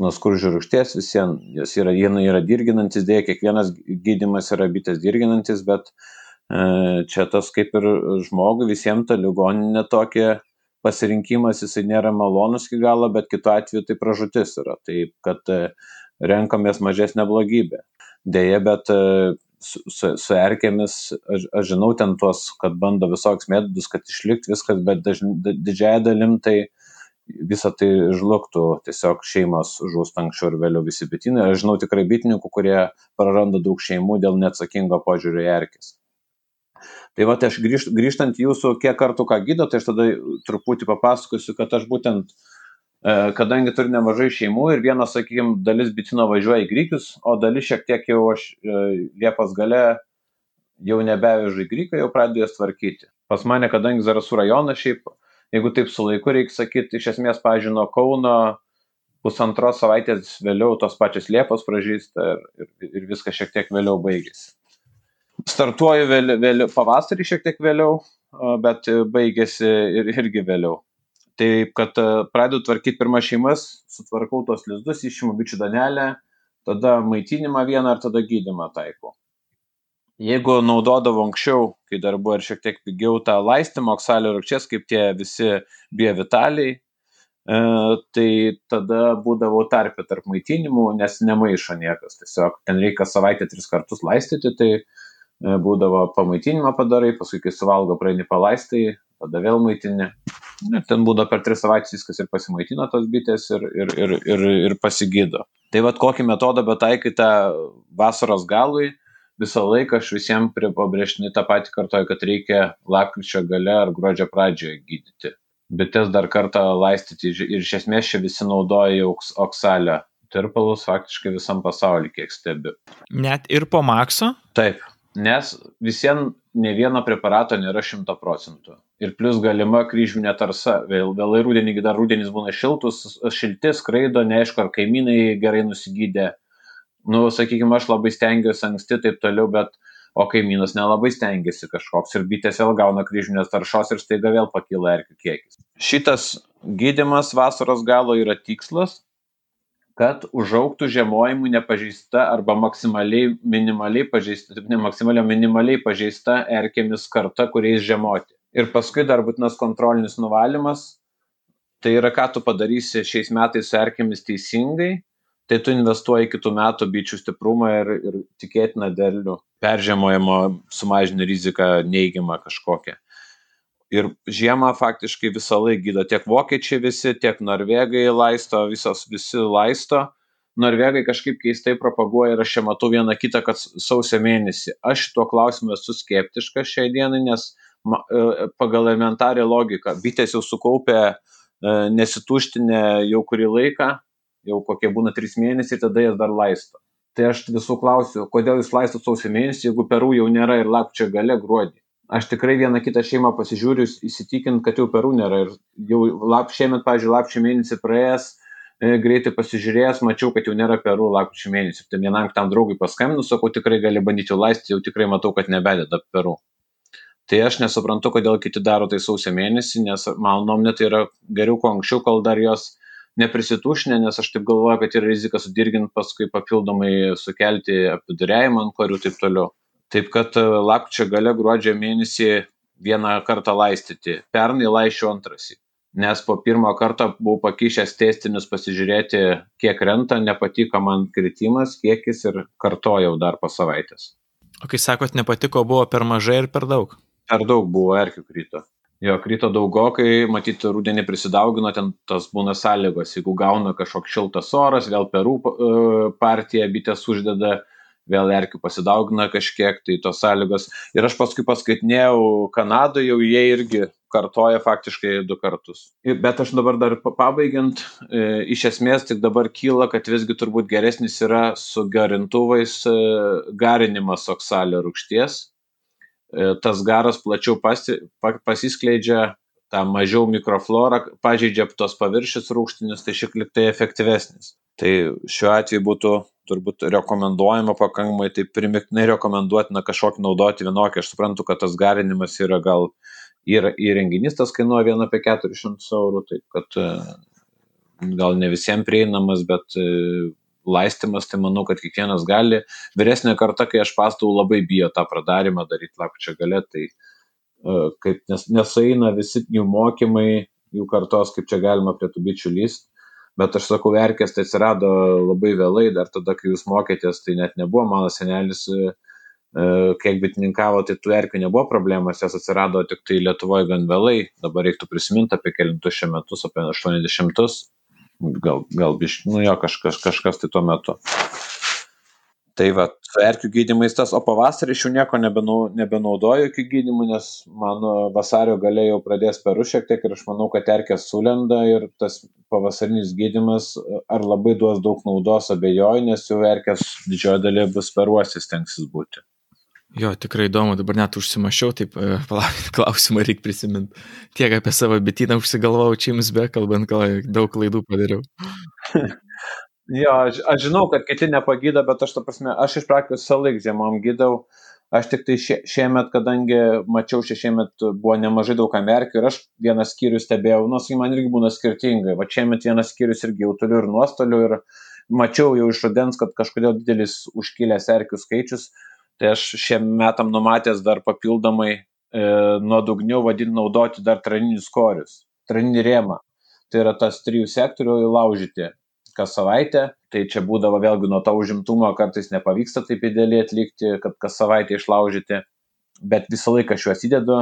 Speaker 2: nuo skurdžio rūgšties visiems, jos yra, jie yra dirginantis, dėja, kiekvienas gydimas yra bitės dirginantis, bet e, čia tas kaip ir žmogui, visiems ta ligoninė tokia pasirinkimas, jisai nėra malonus iki galo, bet kitu atveju tai pražutis yra, taip kad e, renkamės mažesnę blogybę. Dėja, bet e, su, su, su erkėmis, aš, aš žinau ten tuos, kad bando visoks metodus, kad išlikti viskas, bet dažn, didžiąją dalim tai visa tai žlugtų, tiesiog šeimos žūsta anksčiau ir vėliau visi bitinai. Aš žinau tikrai bitininkų, kurie praranda daug šeimų dėl neatsakingo požiūrio į erkės. Tai va, tai aš grįžt, grįžtant jūsų, kiek kartų ką gydo, tai aš tada truputį papasakosiu, kad aš būtent, e, kadangi turiu nemažai šeimų ir vienas, sakykime, dalis bitino važiuoja į Grykius, o dalis šiek tiek jau aš e, Liepos gale jau nebevežu į Gryką, jau pradėjau jas tvarkyti. Pas mane, kadangi Zarasų rajonas šiaip jeigu taip su laiku reikia sakyti, iš esmės, nuo Kauno pusantros savaitės vėliau tos pačios liepos pražįsta ir, ir, ir viskas šiek tiek vėliau baigėsi. Startuoju vėl, vėl, pavasarį šiek tiek vėliau, bet baigėsi ir, irgi vėliau. Taip, kad pradedu tvarkyti pirmas šeimas, sutvarkau tos lizdus, išimu bičių danelę, tada maitinimą vieną ir tada gydimą taikau jeigu naudodavo anksčiau kai dar buvo ir šiek tiek pigiau tą laistymą oksalio rūgšties kaip tie visi biovitaliai e, tai tada būdavau tarpe tarp maitinimų, nes nemaišo niekas. Tiesiog ten reikia savaitę tris kartus laistyti, tai e, būdavo pamaitinimą padarai, paskui kai suvalgo praeini palaistai, tada vėl maitini. Ir ten būdavo per tris savaitės viskas ir pasimaitina tos bitės ir, ir, ir, ir, ir pasigydo. Tai vad kokį metodą betaikite vasaros galui, visą laiką aš visiems pabrėžtinai tą patį kartoju, kad reikia lapkričio gale ar gruodžio pradžioje gydyti. Bites dar kartą laistyti ir iš esmės čia visi naudoja oksalio tirpalus faktiškai visam pasauliu, kiek stebiu.
Speaker 1: Net ir po makso?
Speaker 2: Taip, nes visiems ne vieno preparato nėra šimta procentų. Ir plus galima kryžminė tarsa. Vėl, vėlai rudenį, dar rudenis būna šiltus, šilti skraido, neaišku, ar kaimynai gerai nusigydė nu, sakykime, aš labai stengiuosi anksti taip toliau, bet o kaimynas nelabai stengiasi kažkoks ir bitės vėl gauna kryžminės taršos ir staiga vėl pakyla erkių kiekis. Šitas gydimas vasaros galo yra tikslas, kad užauktų žiemojimui nepažeista arba maksimaliai minimaliai pažeista, ne maksimaliai, minimaliai pažeista erkėmis karta, kuriais žiemoti. Ir paskui dar būtinas kontrolinis nuvalymas. Tai yra, ką tu padarysi šiais metais su erkėmis teisingai tai tu investuoji kitų metų bičių stiprumą ir, ir tikėtiną derlių peržiemojimo sumažini riziką neigiamą kažkokią. Ir žiemą faktiškai visą laiką gydo tiek vokiečiai visi, tiek norvegai laisto, visos visi laisto. Norvegai kažkaip keistai propaguoja ir aš čia matau vieną kitą, kad sausio mėnesį. Aš tuo klausimu esu skeptiškas šiai dienai, nes e, pagal elementarią logiką bitės jau sukaupė e, nesituštinę jau kurį laiką, jau kokie būna trys mėnesiai, tada jas dar laisto. Tai aš visų klausiu, kodėl jūs laistot sausio mėnesį, jeigu perų jau nėra ir lapčio gale gruodį. Aš tikrai vieną kitą šeimą pasižiūriu, įsitikint, kad jau perų nėra. Ir jau lap, šiemet, pažiūrėjau, lapčio mėnesį praėjęs, e, greitai pasižiūrėjęs, mačiau, kad jau nėra perų lapčio mėnesį. Tai vienam tam draugui paskambinu, sakau, tikrai gali bandyti laisti, jau tikrai matau, kad nebededa perų. Tai aš nesuprantu, kodėl kiti daro tai sausio mėnesį, nes mano nuomonė tai yra geriau kuo anksčiau, kol dar jos neprisitušinę, nes aš taip galvoju, kad yra rizika sudirginti paskui papildomai sukelti apiduriavimą ant korių ir taip toliau. Taip kad e, lapkričio gale gruodžio mėnesį vieną kartą laistyti. Pernai laiščiau antrasį. Nes po pirmo karto buvau pakišęs testinius pasižiūrėti, kiek renta, nepatiko man kritimas, kiekis ir kartojau dar po savaitės.
Speaker 1: O kai sakot, nepatiko, buvo per mažai ir per daug?
Speaker 2: Per daug buvo erkių krito. Jo, krito daugokai, matyt, rudenį prisidaugino, ten tas būna sąlygos, jeigu gauna kažkoks šiltas oras, vėl perų e, partija bitės uždeda, vėl erkių pasidaugina kažkiek, tai tos sąlygos. Ir aš paskui paskaitinėjau Kanadoje, jau jie irgi kartoja faktiškai du kartus. Bet aš dabar dar pabaigiant, e, iš esmės tik dabar kyla, kad visgi turbūt geresnis yra su garintuvais e, garinimas oksalio rūkšties. E, tas garas plačiau pasi, pa, pasiskleidžia, tą mažiau mikroflorą pažeidžia tos paviršius rūkštinius, tai šiek tiek tai efektyvesnis. Tai šiuo atveju būtų turbūt rekomenduojama pakankamai taip primiktinai rekomenduotina kažkokį naudoti vienokį. Aš suprantu, kad tas garinimas yra gal ir įrenginys tas kainuoja vien apie 400 eurų, tai kad e, gal ne visiems prieinamas, bet e, laistymas, tai manau, kad kiekvienas gali. Vyresnė karta, kai aš pastų, labai bijo tą pradarimą daryti lapčio galę, tai uh, kaip nes, nesueina visi jų mokymai, jų kartos, kaip čia galima prie tų bičių lyst bet aš sakau erkės tai atsirado labai vėlai dar tada kai jūs mokėtės tai net nebuvo mano senelis e, e, kiek bitininkavo, tai tų erkių nebuvo problemas, jos atsirado tik tai Lietuvoje gan vėlai, dabar reiktų prisiminti apie kelintus šiuo metus, apie 80, gal, gal biš, nu jo, kažkas, kažkas tai tuo metu tai vat su erkių gydymais tas o pavasarį aš jau nieko nebenau nebenaudoju jokių gydymų nes mano vasario gale jau pradės perus šiek tiek ir aš manau kad erkės sulenda ir tas pavasarinis gydymas ar labai duos daug naudos abejoju nes jau erkės didžioji dalis bus peruose stengsis būti
Speaker 1: Jo, tikrai įdomu, dabar net užsimašiau, taip, e, palaukit, klausimą reikia prisiminti. Tiek apie savo bityną užsigalvojau, čia jums bekalbant, daug klaidų padariau.
Speaker 2: Jo, aš, aš žinau, kad kiti nepagyda, bet aš, ta prasme, aš iš praktikos visą laiką žiemom gydau. Aš tik tai šie, šiemet, kadangi mačiau, šie šiemet buvo nemažai daug amerikų ir aš vieną skyrių stebėjau, nors nu, man irgi būna skirtingai. Va šiemet vienas skyrius irgi jau turiu ir nuostolių ir mačiau jau iš rudens, kad kažkodėl didelis užkilęs erkių skaičius. Tai aš šiem metam numatęs dar papildomai e, nuodugniau vadinti naudoti dar traninius korius, traninį rėmą. Tai yra tas trijų sektorių įlaužyti kas savaitę. Tai čia būdavo vėlgi nuo to užimtumo kartais nepavyksta taip idealiai atlikti kad kas savaitę išlaužyti. Bet visą laiką aš juos įdedu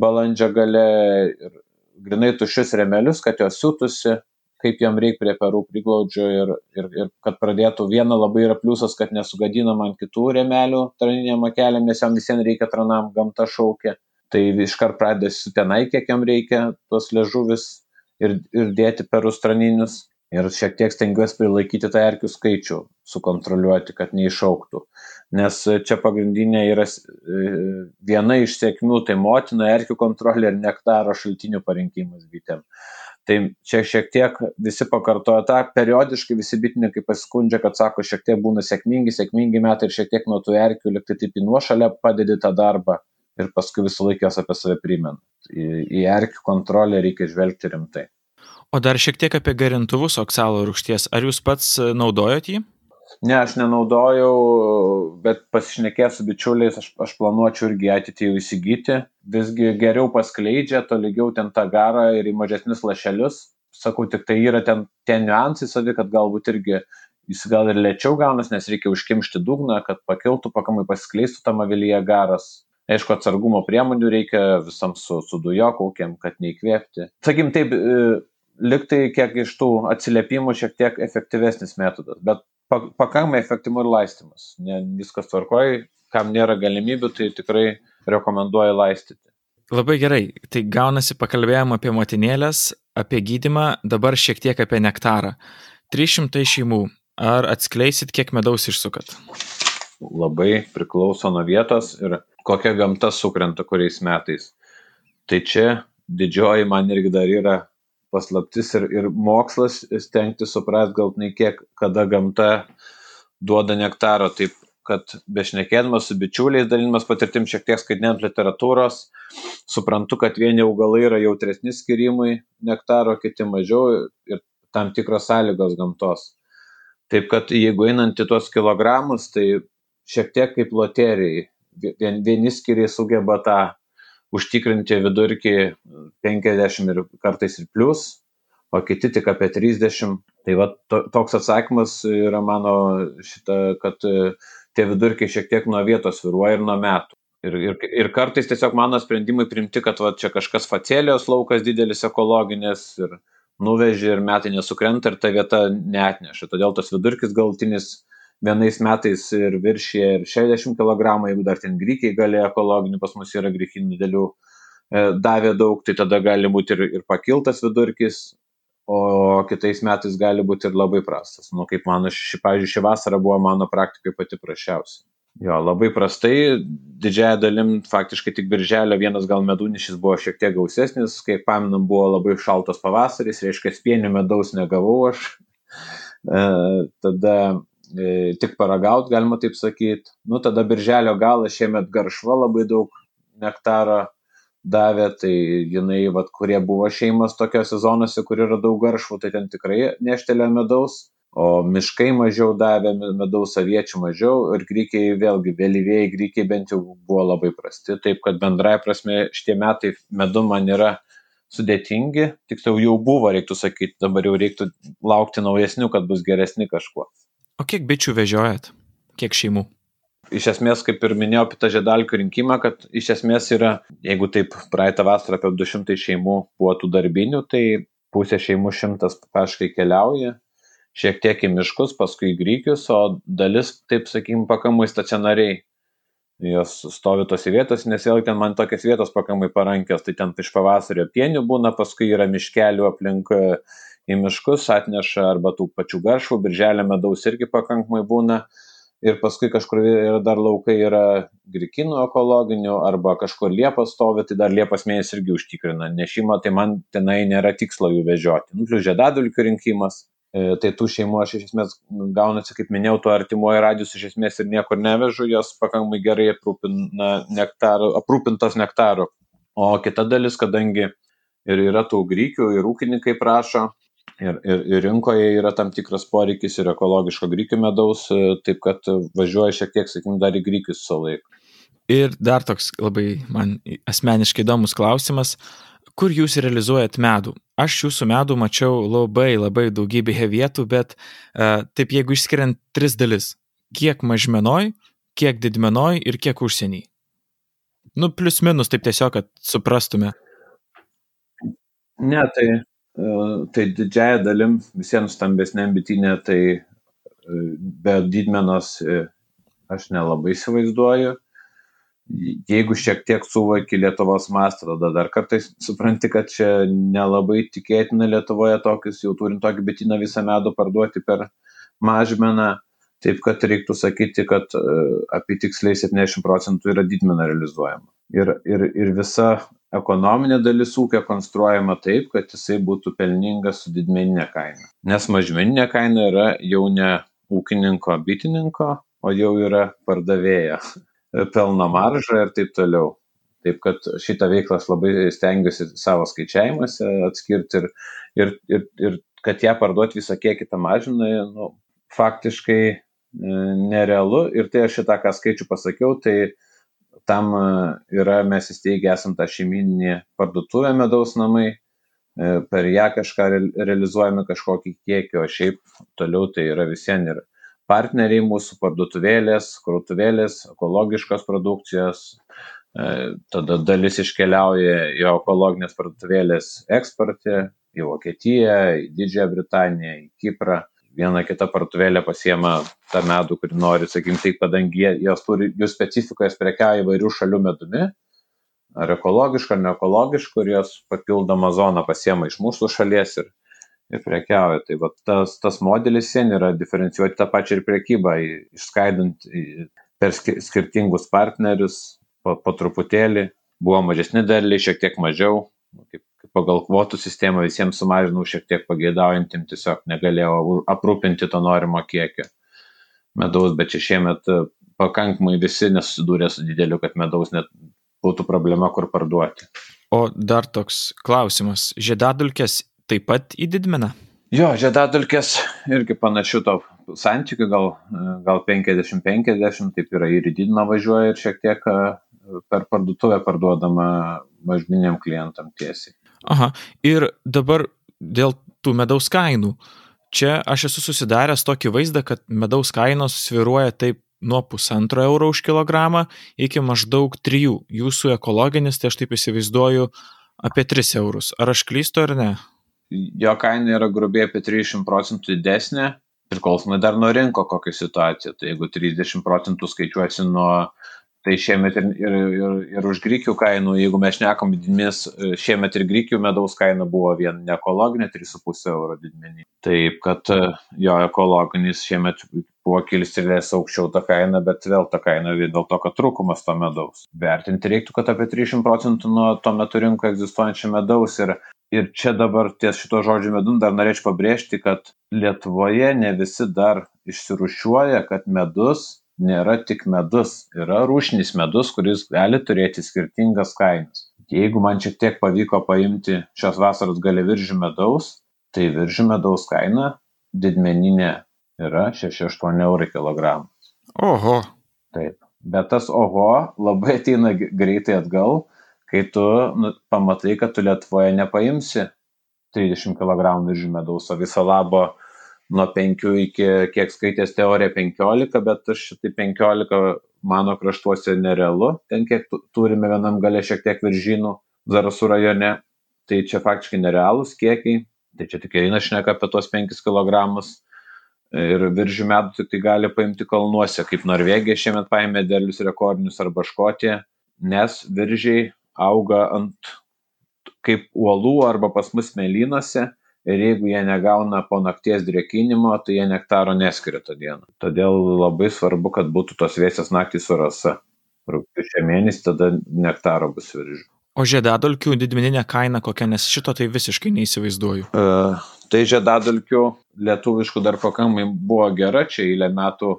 Speaker 2: balandžio gale ir grinai tuščius remelius kad jos siūtųsi kaip jam reikia prie perų priglaudžiu ir, ir, ir kad pradėtų viena labai yra pliusas, kad nesugadina man kitų remelių traniniam akeliam, nes jam visiems reikia tranam, gamta šaukia. Tai iškart pradėsiu tenai, kiek jam reikia tuos ležuvis ir, ir dėti perus traninius ir šiek tiek stengiuosi prilaikyti tą erkių skaičių, sukontroliuoti, kad neišauktų. Nes čia pagrindinė yra e, viena iš sėkmių, tai motina erkių kontrolė ir nektaro šaltinių parinkimas bitėm. Tai čia šiek tiek visi pakartoja tą, periodiškai visi bitininkai paskundžia, kad sako, šiek tiek būna sėkmingi, sėkmingi metai ir šiek tiek nuo tų erkių liktai taip į nuošalę padedi tą darbą ir paskui visą laiką jos apie save primena. Į, į erkių kontrolę reikia žvelgti rimtai.
Speaker 1: O dar šiek tiek apie garintuvus oksalo rūgšties. Ar jūs pats e, naudojot jį?
Speaker 2: Ne, aš nenaudojau, bet pasišnekėjęs su bičiuliais, aš, aš planuočiau irgi ateityje jau įsigyti. Visgi geriau paskleidžia, to lygiau ten tą garą ir į mažesnius lašelius. Sakau, tik tai yra ten tie niuansai savi, kad galbūt irgi jis gal ir lėčiau gaunas, nes reikia užkimšti dugną, kad pakiltų, pakamai paskleistų tam avilyje garas. Aišku, atsargumo priemonių reikia visam su, su dujokaukiam, kad neįkvėpti. Sakykim taip, e, liktai kiek iš tų atsiliepimų šiek tiek efektyvesnis metodas, bet pakankamai efektyvu ir laistymas. Ne, viskas tvarkoja, kam nėra galimybių, tai tikrai rekomenduoju laistyti.
Speaker 1: Labai gerai, tai gaunasi pakalbėjom apie motinėlės, apie gydimą, dabar šiek tiek apie nektarą. 300 šeimų, ar atskleisit, kiek medaus išsukat?
Speaker 2: Labai priklauso nuo vietos ir kokia gamta sukrenta kuriais metais. Tai čia didžioji man irgi dar yra paslaptis ir, ir mokslas stengti suprasti gal nei kiek, kada gamta duoda nektaro. Taip, kad bešnekėdamas su bičiuliais, dalinimas patirtim šiek tiek skaitinant literatūros, suprantu, kad vieni augalai yra jautresni skirimui nektaro, kiti mažiau ir tam tikros sąlygos gamtos. Taip kad jeigu einant į tuos kilogramus, tai šiek tiek kaip loterijai. Vieni skiriai sugeba tą užtikrinti vidurkį 50 ir kartais ir plus, o kiti tik apie 30. Tai va to, toks atsakymas yra mano šita, kad e, tie vidurkiai šiek tiek nuo vietos viruoja ir nuo metų. Ir, ir, ir kartais tiesiog mano sprendimai primti, kad va, čia kažkas facelijos laukas didelis ekologinės ir nuvežė ir metai nesukrenta ir ta vieta neatneša. Todėl tas vidurkis galtinis vienais metais ir viršija ir 60 kg, jeigu dar ten grykiai gali ekologinių, pas mus yra grykinių didelių, davė daug, tai tada gali būti ir, ir pakiltas vidurkis, o kitais metais gali būti ir labai prastas. Nu, kaip mano, ši, pavyzdžiui, ši vasara buvo mano praktikai pati prašiausia. Jo, labai prastai, didžiaja dalim faktiškai tik birželio vienas gal medūnišis buvo šiek tiek gausesnis, kaip paminam, buvo labai šaltas pavasaris, reiškia, spienių medaus negavau aš. E, tada e, tik paragaut, galima taip sakyti. Nu, tada birželio galas šiemet garšva labai daug nektaro davė, tai jinai, vat, kurie buvo šeimas tokiose zonose, kur yra daug garšvų, tai ten tikrai neštelė medaus, o miškai mažiau davė medaus, aviečių mažiau ir grykiai vėlgi, vėlyvėjai grykiai bent jau buvo labai prasti, taip kad bendrai prasme šitie metai medu man yra sudėtingi, tiksliau jau buvo, reiktų sakyti, dabar jau reiktų laukti naujesnių, kad bus geresni kažkuo.
Speaker 1: O kiek bičių vežiojat? Kiek šeimų?
Speaker 2: iš esmės, kaip ir minėjau apie tą žiedalkių rinkimą, kad iš esmės yra, jeigu taip praeitą vasarą apie 200 šeimų buvo tų darbinių, tai pusė šeimų šimtas paškai keliauja, šiek tiek į miškus, paskui į grykius, o dalis, taip sakykim, pakamai stacionariai. Jos stovi tose vietose, nes vėlgi ten man tokias vietos pakamai parankios, tai ten iš pavasario pienių būna, paskui yra miškelių aplink į miškus, atneša arba tų pačių garšvų, birželio medaus irgi pakankamai būna ir paskui kažkur yra dar laukai yra grikinų ekologinių arba kažkur liepas stovi, tai dar liepas mėnesį irgi užtikrina nešimą, tai man tenai nėra tikslo jų vežioti. Nu, žiedadulkių rinkimas, e, tai tų šeimų aš iš esmės gaunasi, kaip minėjau, tuo artimuoju radijus iš esmės ir niekur nevežu, jos pakankamai gerai nektaru, aprūpintos nektaru. O kita dalis, kadangi ir yra tų grykių, ir ūkininkai prašo, ir, ir, ir rinkoje yra tam tikras poreikis ir ekologiško grykių medaus, e, taip kad važiuoja šiek tiek, sakykim, dar į grykius savo laiką.
Speaker 1: Ir dar toks labai man asmeniškai įdomus klausimas, kur jūs realizuojat medų? Aš jūsų medų mačiau labai labai daugybėje vietų, bet uh, taip jeigu išskiriant tris dalis - kiek mažmenoj, kiek didmenoj ir kiek užsienį. Nu, plus minus, taip tiesiog, kad suprastume.
Speaker 2: Ne, tai tai didžiaja dalim visiems stambesniam bitinė, tai e, be didmenos e, aš nelabai įsivaizduoju. Jeigu šiek tiek suvoki Lietuvos mastą, tada dar kartais supranti, kad čia nelabai tikėtina Lietuvoje tokius, jau turint tokį bityną visą medų parduoti per mažmeną. Taip kad reiktų sakyti, kad e, apie tiksliai 70 procentų yra didmena realizuojama. Ir, ir, ir visa ekonominė dalis ūkio konstruojama taip, kad jisai būtų pelningas su didmeninė kaina. Nes mažmeninė kaina yra jau ne ūkininko, bitininko, o jau yra pardavėjo pelno marža ir taip toliau. Taip kad šitą veiklą labai stengiuosi savo skaičiavimuose atskirti ir, ir, ir, ir kad ją parduoti visą kiekį tą mažiną, nu, faktiškai e, nerealu. Ir tai aš šitą, ką skaičių pasakiau, tai tam e, yra mes įsteigę esam tą šeimininį parduotuvę medaus namai, e, per ją kažką realizuojame kažkokį kiekį, o šiaip toliau tai yra visiems ir partneriai mūsų parduotuvėlės, krautuvėlės, ekologiškos produkcijos, e, tada dalis iškeliauja į ekologinės parduotuvėlės eksportą, į Vokietiją, į Didžiąją Britaniją, į Kiprą viena kita parduotuvėlė pasiema tą medų, kurį nori, sakykim, tai kadangi jie, jos turi, jų specifikoje prekiauja įvairių šalių medumi, ar ekologišką, ar neekologišką, ir jos papildomą zoną pasiema iš mūsų šalies ir, ir prekiauja. Tai va, tas, tas modelis sen yra diferencijuoti tą pačią ir priekybą, išskaidant per skirtingus partnerius po, po truputėlį. Buvo mažesni derliai, šiek tiek mažiau, kaip pagal kvotų sistemą visiems sumažinau šiek tiek pageidaujantiem, tiesiog negalėjau aprūpinti to norimo kiekio medaus, bet čia šiemet e, pakankamai visi nesusidūrė su dideliu, kad medaus net būtų problema, kur parduoti.
Speaker 1: O dar toks klausimas. Žiedadulkės taip pat įdidmina?
Speaker 2: Jo, žiedadulkės irgi panašių to santykių, gal, e, gal 50-50, taip yra ir įdidina važiuoja ir šiek tiek e, per parduotuvę parduodama mažminiam klientam tiesiai.
Speaker 1: Aha. Ir dabar dėl tų medaus kainų. Čia aš esu susidaręs tokį vaizdą, kad medaus kainos sviruoja taip nuo pusantro euro už kilogramą iki maždaug trijų. Jūsų ekologinis, tai aš taip įsivaizduoju, apie 3 eurus. Ar aš klystu ar ne?
Speaker 2: Jo kaina yra grubiai apie 300 procentų didesnė, priklausomai dar nuo rinko kokia situacija. Tai jeigu 30 procentų skaičiuosi nuo Tai šiemet ir, ir, ir, ir už grikių kainų, jeigu mes šnekam didmės, šiemet ir grikių medaus kaina buvo vien ekologinė 3,5 euro didmenį. Taip, kad jo ekologinis šiemet buvo kilstelės aukščiau ta kaina, bet vėl ta kaina dėl to, kad trūkumas to medaus. Vertinti reiktų, kad apie 300 procentų nuo tuo metu rinkoje egzistuojančio medaus ir Ir čia dabar ties šito žodžio medum dar norėčiau pabrėžti, kad Lietuvoje ne visi dar išsirušiuoja, kad medus nėra tik medus yra rūšinis medus kuris gali turėti skirtingas kainas. Jeigu man šiek tiek pavyko paimti šios vasaros gale viržių medaus tai viržių medaus kaina didmeninė yra šeši aštuoni eurai kilogramas.
Speaker 1: Oho.
Speaker 2: Taip. Bet tas oho labai ateina greitai atgal kai tu nu, pamatai kad tu lietuvoje nepaimsi 30 kg viržių medaus o viso labo nuo penkių iki kiek skaitęs teoriją penkiolika bet aš tai penkiolika mano kraštuose nerealu. Ten kiek turime vienam gale šiek tiek viržynų zarasų rajone tai čia faktiškai nerealūs kiekiai. Tai čia tik eina šneka apie tuos penkis kilogramus. Ir viržių medų tik tai gali paimti kalnuose kaip norvegija šiemet paėmė derlius rekordinius arba škotija nes viržiai auga ant kaip uolų arba pas mus smėlynuose ir jeigu jie negauna po nakties drėkinimo tai jie nektaro neskiria tą dieną. Todėl labai svarbu kad būtų tos vėsios naktys su rasa. Rugpjūčio mėnesį tada nektaro bus viržių.
Speaker 1: O žiedadulkių didmeninė kaina kokia nes šito tai visiškai neįsivaizduoju.
Speaker 2: Uh, tai žiedadulkių lietuviškų dar pakankamai buvo gera čia eilę metų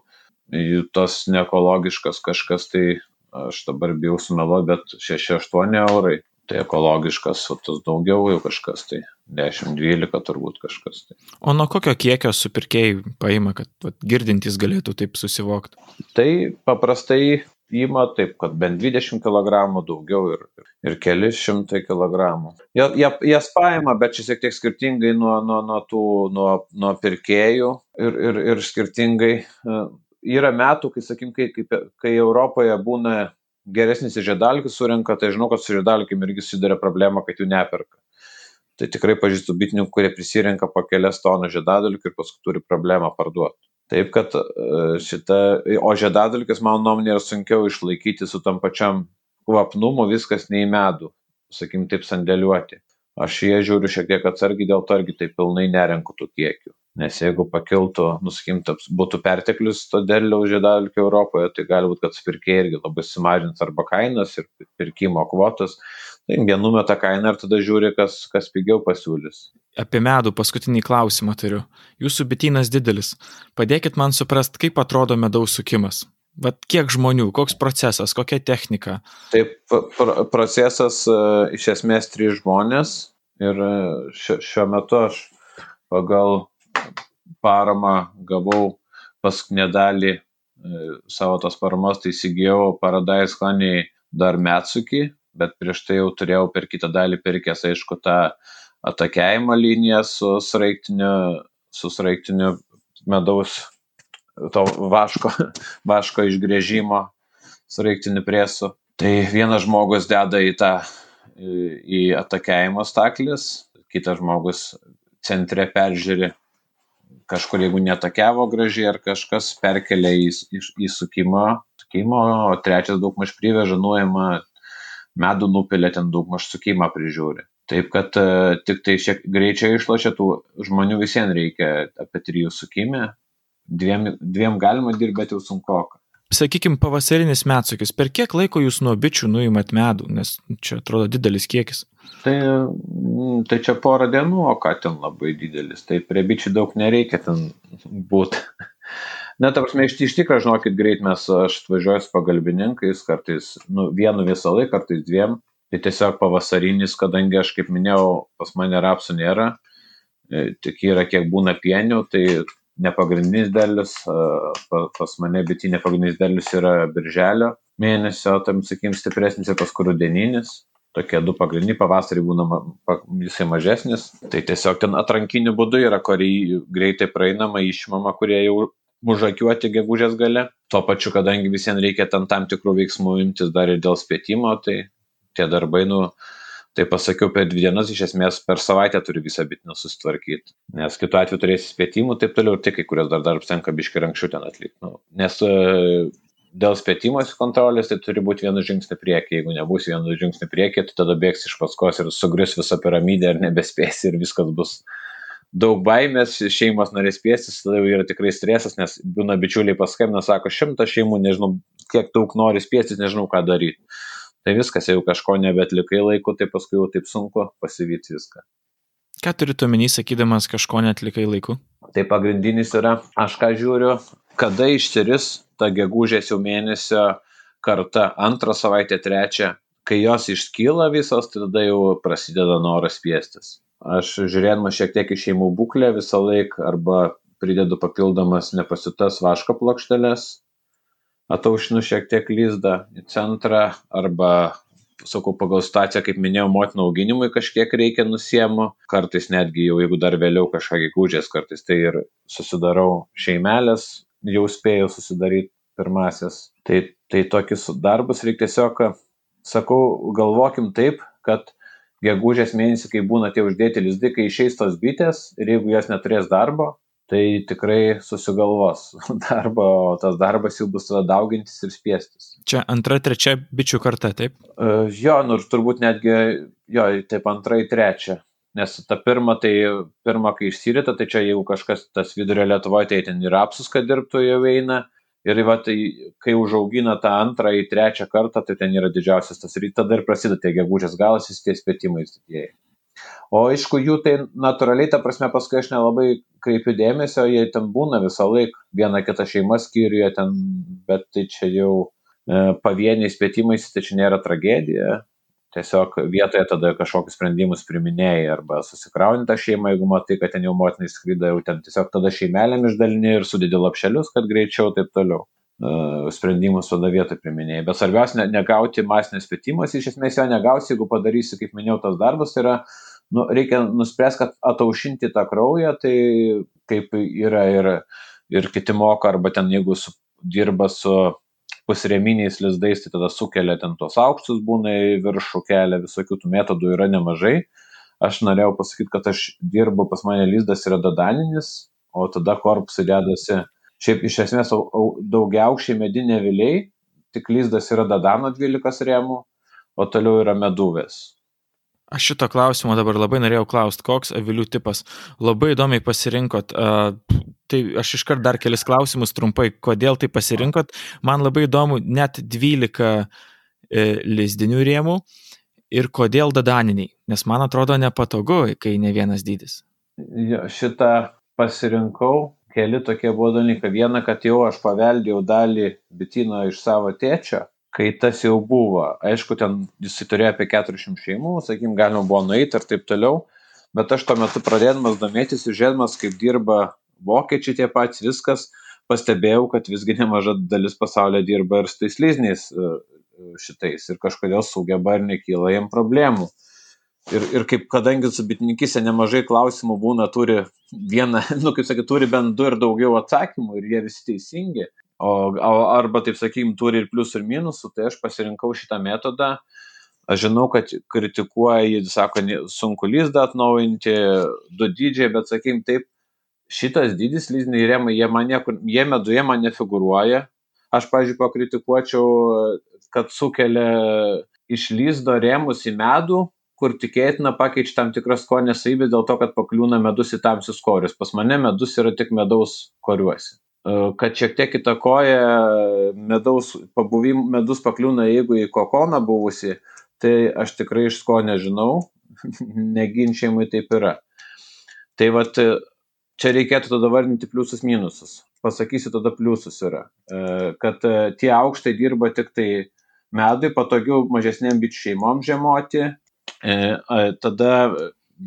Speaker 2: tos neekologiškas kažkas tai aš dabar bijau sumeluot bet šeši aštuoni eurai. Tai ekologiškas o tas daugiau jau kažkas tai dešim dvylika turbūt kažkas tai.
Speaker 1: O nuo kokio kiekio supirkėjai paima kad vat girdintys galėtų taip susivokt?
Speaker 2: Tai paprastai ima taip kad bent dvidešim kilogramų daugiau ir ir keli šimtai kilogramų. Jie jie jas paima bet čia šiek tiek skirtingai nuo nuo nuo tų nuo nuo pirkėjų ir ir ir skirtingai. E, yra metų kai sakykim kai kaip kai europoje būna geresnis žiedadulkių surenka, tai žinau, kad su žiedadulkėm irgi susiduria problema, kad jų neperka. Tai tikrai pažįstu bitininkų, kurie prisirenka po kelias tonų žiedadulkių ir paskui turi problemą parduoti. Taip, kad e, šita, o žiedadulkis, mano nuomonė, yra sunkiau išlaikyti su tam pačiam kvapnumu, viskas nei medų, sakim, taip sandėliuoti. Aš jie žiūriu šiek tiek atsargiai, dėl to irgi taip pilnai nerenku tų kiekių nes jeigu pakiltų nu sakykim toks būtų perteklius to derliaus žiedadulkių europoje tai gali būt kad supirkėjai irgi labai sumažins arba kainas ir pirkimo kvotas. Tai jie numeta kainą ir tada žiūri kas kas pigiau pasiūlys.
Speaker 1: Apie medų paskutinį klausimą turiu. Jūsų bitynas didelis. Padėkit man suprast kaip atrodo medaus sukimas. Vat kiek žmonių, koks procesas, kokia technika?
Speaker 2: Taip, pr procesas uh, iš esmės trys žmonės ir uh, šiuo metu aš pagal paramą gavau paskutinę dalį e, savo tos paramos, tai įsigijau Paradise Honey dar Metsukį, bet prieš tai jau turėjau per kitą dalį pirkęs, aišku, tą atakiavimo liniją su sraiktiniu, su sraiktiniu medaus, to vaško, vaško išgrėžimo sraiktiniu presu. Tai vienas žmogus deda į tą į atakiavimo staklis, kitas žmogus centre peržiūri kažkur jeigu netakiavo gražiai ar kažkas perkelia į, į, į sukimą, sukimą, o trečias daugmaž priveža, nuėma, medų nupilia, ten daugmaž sukimą prižiūri. Taip kad uh, tik tai šiek greičiau išlošia, tų žmonių visiems reikia apie trijų sukimę, dviem, dviem galima dirbti, bet jau sunkoka
Speaker 1: sakykim pavasarinis medsukis per kiek laiko jūs nuo bičių nuimat medų? Nes čia atrodo didelis kiekis.
Speaker 2: Tai mm, tai čia porą dienų o ką ten labai didelis. Tai prie bičių daug nereikia ten būt. Ne, ta prasme, iš, iš tikrųjų, žinokit, greit mes, aš atvažiuoju su pagalbininkais, kartais, nu, vienu visą laiką, kartais dviem. Tai tiesiog pavasarinis, kadangi aš, kaip minėjau, pas mane rapsų nėra, e, tik yra kiek būna pienių, tai nepagrindinis derlius, pas mane bitinė pagrindinis derlius yra birželio mėnesio, tam, sakykim, stipresnis ir paskui rudeninis. Tokie du pagrindiniai pavasarį būna visai mažesnis. Tai tiesiog ten atrankiniu būdu yra, kuriai greitai praeinama, išimama, kurie jau užakiuoti gegužės gale. Tuo pačiu, kadangi visiems reikia ten tam tikrų veiksmų imtis dar ir dėl spėtimo, tai tie darbai, nu, tai pasakiau per dvi dienas iš esmės per savaitę turi visą bitinę susitvarkyt nes kitu atveju turėsi spėtimų taip toliau ir tai kai kuriuos dar darbus tenka biškį ir anksčiau ten atlikt nu nes e, dėl spėtimosi kontrolės, tai turi būti vienu žingsniu priekį. Jeigu nebus vienu žingsniu priekį, tai tada bėgs iš paskos ir sugrius visą piramidę ir nebespėsi ir viskas bus daug baimės, šeimos norės pėstis, tada jau yra tikrai stresas, nes būna bičiuliai paskambina, sako, šimtas šeimų, nežinau, kiek daug nori spėstis, nežinau, ką daryti. Tai viskas, jeigu kažko nebetlikai laiku, tai paskui jau taip sunku pasivyti viską.
Speaker 1: Ką turite omeny, sakydamas, kažko netlikai laiku?
Speaker 2: Tai pagrindinis yra, aš ką žiūriu, kada išsiris ta gegužės jau mėnesio karta, antrą savaitę, trečią, kai jos iškyla visos, tai tada jau prasideda noras piestis. Aš žiūrėdamas šiek tiek į šeimų būklę visą laiką arba pridedu papildomas nepasitas vaško plokšteles, ataušinu šiek tiek lizdą į centrą arba sakau, pagal situaciją, kaip minėjau, motinų auginimui kažkiek reikia nusiemu, kartais netgi jau jeigu dar vėliau kažką gegužės, kartais tai ir susidarau šeimelės, jau spėjau susidaryti pirmasis. Tai, tai tokius darbus reikia tiesiog, sakau, galvokim taip, kad gegužės mėnesį, kai būna tie uždėti lizdai, kai išeis tos bitės ir jeigu jos neturės darbo, tai tikrai susigalvos darbą, o tas darbas jau bus tada daugintis ir spiestis.
Speaker 1: Čia antra, trečia bičių karta, taip?
Speaker 2: Uh, jo, nors turbūt netgi, jo, taip antrai, trečia. Nes ta pirma, tai pirma, kai išsirita, tai čia jeigu kažkas tas vidurio Lietuvoje, tai ten ir apsus, kad dirbtų jau eina. Ir va, tai, kai užaugina tą antrą į trečią kartą, tai ten yra didžiausias tas rytas, tada ir prasideda tie gegužės galas, jis tie spėtimai didieji. O aišku, jų tai natūraliai, ta prasme, paskui aš nelabai kreipiu dėmesio, jie ten būna visą laiką, viena kita šeima skyriuje ten, bet tai čia jau e, pavieniai spėtimais, tai čia nėra tragedija. Tiesiog vietoje tada kažkokius sprendimus priminėjai arba susikrauni tą šeimą, jeigu matai, kad ten jau motinai skryda, jau ten tiesiog tada šeimelėm išdalini ir sudėdi lapšelius, kad greičiau taip toliau uh, sprendimus tada vietoj priminėjai. Bet svarbiausia, ne, negauti masinės spėtimas, iš esmės jo negausi, jeigu padarysi, kaip minėjau, tas darbas tai yra nu, reikia nuspręsti, kad ataušinti tą kraują, tai kaip yra ir, ir kiti moka, arba ten jeigu su, dirba su pusreminiais lizdais, tai tada sukelia ten tos aukštus būna į viršų kelią, visokių tų metodų yra nemažai. Aš norėjau pasakyti, kad aš dirbu, pas mane lizdas yra dadaninis, o tada korpusai dedasi, šiaip iš esmės daugiaukščiai medinė viliai, tik lizdas yra dadano 12 rėmų, o toliau yra meduvės.
Speaker 1: Aš šito klausimo dabar labai norėjau klausti, koks avilių tipas. Labai įdomiai pasirinkot. Uh, tai aš iškart dar kelis klausimus trumpai, kodėl tai pasirinkot. Man labai įdomu net 12 e, lizdinių rėmų ir kodėl dadaniniai. Nes man atrodo nepatogu, kai ne vienas dydis.
Speaker 2: Jo, šitą pasirinkau. Keli tokie buvo dalykai. Viena, kad jau aš paveldėjau dalį bitino iš savo tėčio kai tas jau buvo. Aišku, ten jisai turėjo apie 400 šeimų, sakykim, galima buvo nueiti ir taip toliau, bet aš tuo metu pradėdamas domėtis ir žiūrėdamas, kaip dirba vokiečiai tie patys, viskas, pastebėjau, kad visgi nemaža dalis pasaulio dirba ir su tais lyzniais e, e, šitais ir kažkodėl sugeba ir nekyla jiem problemų. Ir, ir kaip, kadangi su bitininkise nemažai klausimų būna, turi vieną, nu, kaip sakyt, turi bent du ir daugiau atsakymų ir jie visi teisingi, o, arba, taip sakykim, turi ir pliusų ir minusų, tai aš pasirinkau šitą metodą. Aš žinau, kad kritikuoja, jie sako, sunku lizdą atnaujinti, du dydžiai, bet sakykim taip, šitas dydis lizdiniai rėmai, jie, man niekur, jie meduje man nefiguruoja. Aš, pažiūrėjau, pakritikuočiau, kad sukelia iš lizdo rėmus į medų, kur tikėtina pakeičia tam tikras skonės savybės dėl to, kad pakliūna medus į tamsius korius. Pas mane medus yra tik medaus koriuose. E, kad šiek tiek įtakoja medaus pabuvim, medus pakliūna, jeigu į kokoną buvusi, tai aš tikrai iš sko nežinau, neginčiamai taip yra. Tai vat čia reikėtų tada vardinti pliusus minusus. Pasakysiu tada pliusus yra, e, kad e, tie aukštai dirba tik tai medui, patogiau mažesnėm bičių šeimom žemoti, tada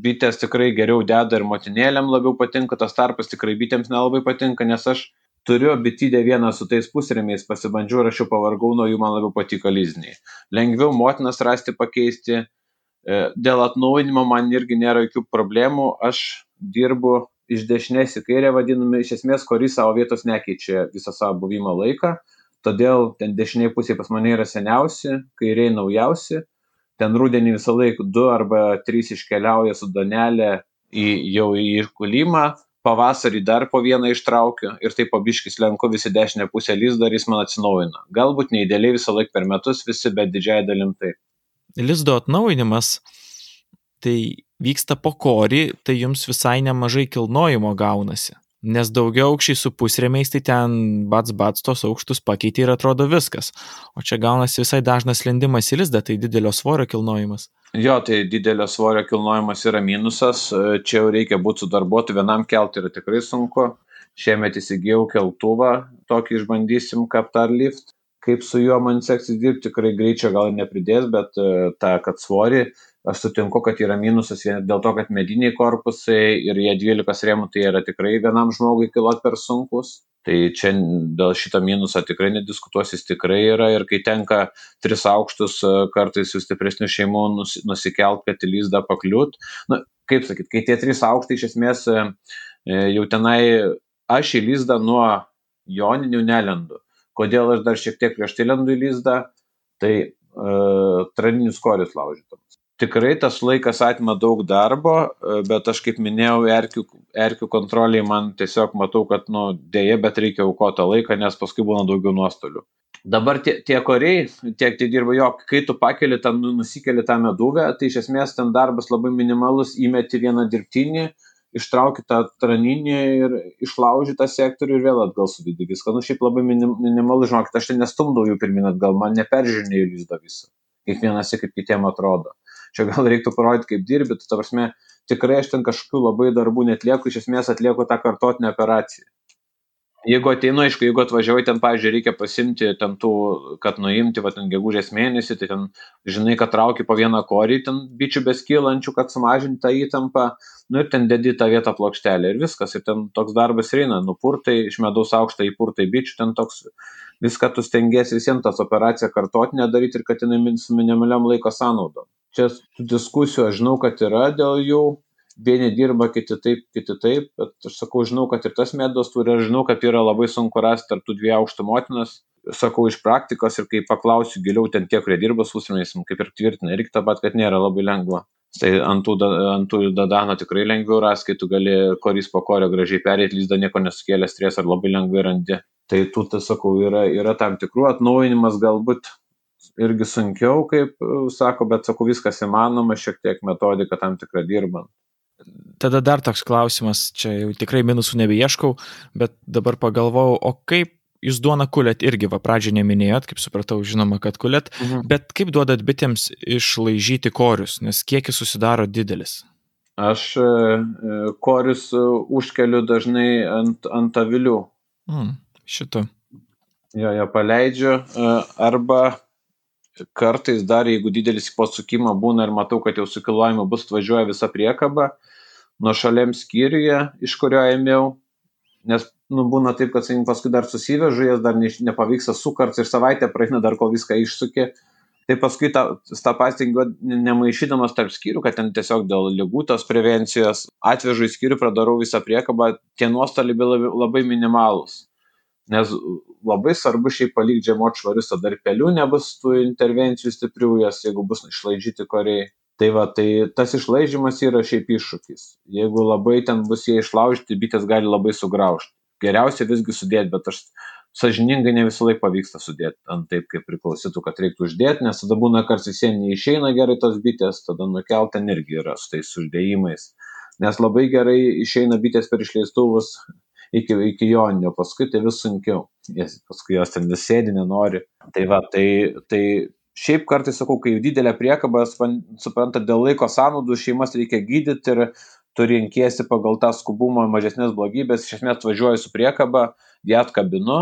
Speaker 2: bitės tikrai geriau deda ir motinėlėm labiau patinka, tas tarpas tikrai bitėms nelabai patinka, nes aš turiu bitydę vieną su tais pusremiais, pasibandžiau ir aš jau pavargau nuo jų, man labiau patiko lizniai. Lengviau motinas rasti pakeisti, e, dėl atnaujinimo man irgi nėra jokių problemų, aš dirbu iš dešinės į kairę, vadinami, iš esmės, kuris savo vietos nekeičia visą savo buvimo laiką, todėl ten dešiniai pusė pas mane yra seniausi, kairiai naujausi, ten rudenį visą laiką du arba trys iškeliauja su donelė į, jau į iškulimą, pavasarį dar po vieną ištraukiu ir taip pabiškis lenku visi dešinę pusę lizdą ir jis man atsinaujina. Galbūt neįdėliai visą laiką per metus visi, bet didžiai dalim taip.
Speaker 1: Lizdo atnaujinimas tai vyksta po korį, tai jums visai nemažai kilnojimo gaunasi. Nes daugiau aukščiai su pusremiais, tai ten bats bats tos aukštus pakeitė ir atrodo viskas. O čia gaunasi visai dažnas lendimas į lizdą, tai didelio svorio kilnojimas.
Speaker 2: Jo, tai didelio svorio kilnojimas yra minusas, čia jau reikia būti su darbuotoju, vienam kelti yra tikrai sunku. Šiemet įsigijau keltuvą, tokį išbandysim Captar Lift. Kaip su juo man seksis dirbti, tikrai greičio gal nepridės, bet tą, kad svorį aš sutinku kad yra minusas vien dėl to kad mediniai korpusai ir jie dvylikos rėmų tai yra tikrai vienam žmogui kilot per sunkūs tai čia dėl šito minuso tikrai nediskutuos jis tikrai yra ir kai tenka tris aukštus kartais su stipresniu šeimų nusi nusikelt kad į lizdą pakliūt. Nu kaip sakyt kai tie trys aukštai iš esmės e, jau tenai aš į lizdą nuo joninių nelendu. Kodėl aš dar šiek tiek prieš tai lendu į lizdą tai e, traninius korius laužydamas tikrai tas laikas atima daug darbo bet aš kaip minėjau erkių erkių kontrolei man tiesiog matau kad nu deja bet reikia aukot tą laiką nes paskui būna daugiau nuostolių. Dabar tie tie koriai tiek tai dirba jo kai tu pakeli tą nu nusikeli tą medūvę tai iš esmės ten darbas labai minimalus įmeti vieną dirbtinį ištrauki tą traninį ir išlauži tą sektorių ir vėl atgal sudedi. Viską nu šiaip labai minim minimalu žinokit aš ten nestumdau jų pirmyn atgal man neperžiūrinėju lizdo viso. Kiekvienąsyk kaip kitiem atrodo čia gal reiktų parodyt kaip dirbi. Tu ta prasme tikrai aš ten kažkokių labai darbų neatlieku iš esmės atlieku tą kartotinę operaciją. Jeigu ateinu aišku jeigu atvažiavai ten pavyzdžiui reikia pasiimti ten tų kad nuimti va ten gegužės mėnesį tai ten žinai kad trauki po vieną korį ten bičių beskylančių kad sumažint tą įtampą nu ir ten dedi tą vietą plokštelę ir viskas. Ir ten toks darbas ir eina. Nupurtai iš medaus aukštą įpurtai bičių ten toks viską tu stengiesi vis vien tas operaciją kartotinę daryt ir kad jinai su minimaliom laiko sąnaudom čia tų diskusijų aš žinau kad yra dėl jų. Vieni dirba kiti taip kiti taip bet aš sakau žinau kad ir tas mėdos turi aš žinau kad yra labai sunku rast tarp tų dviejų aukštų motinas sakau iš praktikos ir kai paklausiu giliau ten tie kurie dirba su usūriniais kaip ir tvirtina irgi tą pat kad nėra labai lengva. Tai ant tų ant tų dadano tikrai lengviau rast kai tu gali korys po korio gražiai pereit lizdą nieko nesukėlęs streso ir labai lengvai randi. Tai tų tai sakau yra yra tam tikrų atnaujinimas galbūt irgi sunkiau, kaip e, sako, bet sakau, viskas įmanoma, šiek tiek metodika tam tikrą dirbant.
Speaker 1: Tada dar toks klausimas, čia jau tikrai minusų nebeieškau, bet dabar pagalvojau, o kaip jūs duoną kulėt irgi, va pradžią neminėjot, kaip supratau, žinoma, kad kulėt, mhm. bet kaip duodat bitėms išlaižyti korius, nes kiekis susidaro didelis?
Speaker 2: Aš e, e, korius užkeliu dažnai ant, ant avilių.
Speaker 1: Mm, šito.
Speaker 2: Jo, jo paleidžiu arba kartais dar jeigu didelis pasukimą būna ir matau kad jau su kilnojimu bus atvažiuoja visa priekaba nuošaliam skyriuje iš kurio ėmiau nes nu būna taip kad sakykim paskui dar susivežu jas dar ne, nepavyksta sukart ir savaitę praeina dar kol viską išsuki. Tai paskui tą tą pastengiu nemaišydamas tarp skyrių kad ten tiesiog dėl ligų tos prevencijos atvežu į skyrių pradarau visą priekabą tie nuostoliai labai minimalūs nes labai svarbu šiaip palikt žiemot švarius tada ir pelių nebus tų intervencijų stiprių jas jeigu bus išlaižyti koriai tai va tai tas išlaižymas yra šiaip iššūkis. Jeigu labai ten bus jie išlaužyti bitės gali labai sugraužt. Geriausia visgi sudėt bet aš sąžiningai ne visąlaik pavyksta sudėt ant taip kaip priklausytų kad reiktų uždėt nes tada būna kartais jiem neišeina gerai tos bitės tada nukelt ten irgi yra su tais uždėjimais nes labai gerai išeina bitės per išleistuvus iki iki joninio paskui tai vis sunkiau. Jas paskui jos ten vis sėdi nenori. Tai va tai tai šiaip kartais sakau kai didelė priekaba suprantat dėl laiko sąnaudų šeimas reikia gydyt ir tu renkiesi pagal tą skubumą mažesnes blogybes iš esmės atvažiuoji su priekaba ją atkabinu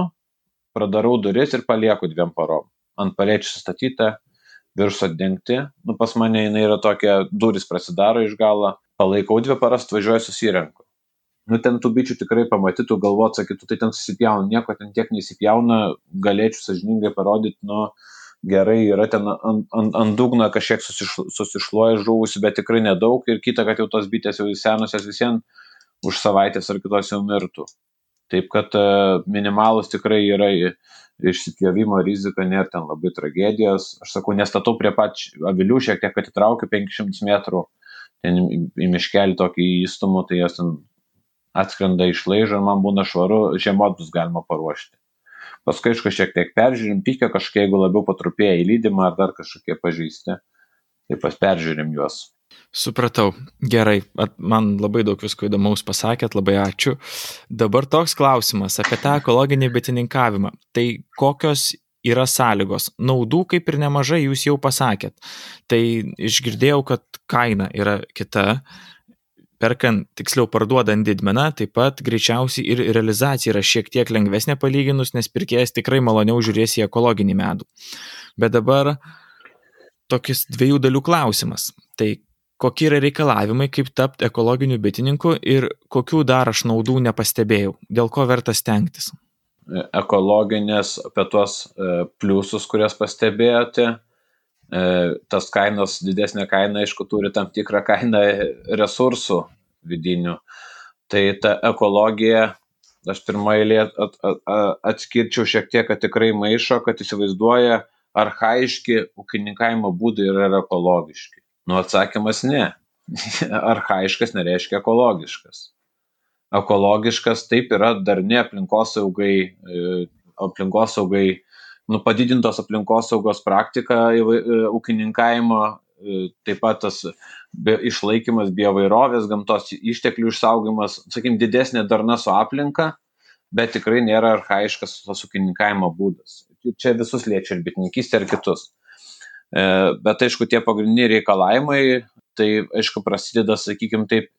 Speaker 2: pradarau duris ir palieku dviem parom. Ant palėčių sustatyta viršus atdengti nu pas mane jinai yra tokia durys prasidaro iš galo palaikau dvi paras atvažiuoju susirenku nu ten tų bičių tikrai pamatytų galvot sakytų tai ten susipjauna. Nieko ten tiek neįsipjauna galėčiau sąžiningai parodyt nu gerai yra ten ant ant ant dugno kažkiek susiš susišluoja žuvusių bet tikrai nedaug ir kita kad jau tos bitės jau senosios vis vien už savaitės ar kitos jau mirtų. Taip kad e, minimalūs tikrai yra išsipjovimo rizika nėra ten labai tragedijos. Aš sakau nestatau prie pat avilių šiek tiek atitraukiu penkis šimtus metrų ten į miškelį tokį įstumu tai jos ten atskrenda iš laižo ir man būna švaru, žiemot bus galima paruošti. Paskui, aišku, šiek tiek peržiūrim, pykia kažkiek, jeigu labiau patrupėja į lydimą ar dar kažkokie pažįsti, tai pas peržiūrim juos.
Speaker 1: Supratau. Gerai. Man labai daug visko įdomaus pasakėt, labai ačiū. Dabar toks klausimas apie tą ekologinį bitininkavimą. Tai kokios yra sąlygos? Naudų kaip ir nemažai jūs jau pasakėt. Tai išgirdėjau, kad kaina yra kita. Perkant, tiksliau parduodant didmeną, taip pat greičiausiai ir realizacija yra šiek tiek lengvesnė palyginus, nes pirkėjas tikrai maloniau žiūrės į ekologinį medų. Bet dabar tokis dviejų dalių klausimas. Tai kokie yra reikalavimai, kaip tapti ekologiniu bitininku ir kokių dar aš naudų nepastebėjau, dėl ko verta stengtis.
Speaker 2: Ekologinės apie tuos e, pliusus, kurias pastebėjote, tas kainos, didesnė kaina, aišku, turi tam tikrą kainą resursų vidinių. Tai ta ekologija, aš pirmąjį atskirčiau šiek tiek, kad tikrai maišo, kad įsivaizduoja arhaiški ūkininkavimo būdai yra ekologiški. Nu atsakymas ne. Arhaiškas nereiškia ekologiškas. Ekologiškas taip yra darni aplinkosaugai, e, aplinkosaugai, nu, padidintos aplinkosaugos praktika e, ūkininkavimo, e, taip pat tas išlaikymas biovairovės, gamtos išteklių išsaugimas, sakykim, didesnė darna su aplinka, bet tikrai nėra arhaiškas tas ūkininkavimo būdas. Čia visus liečia ir bitininkystė ir kitus. E, bet aišku, tie pagrindiniai reikalavimai, tai aišku, prasideda, sakykime taip,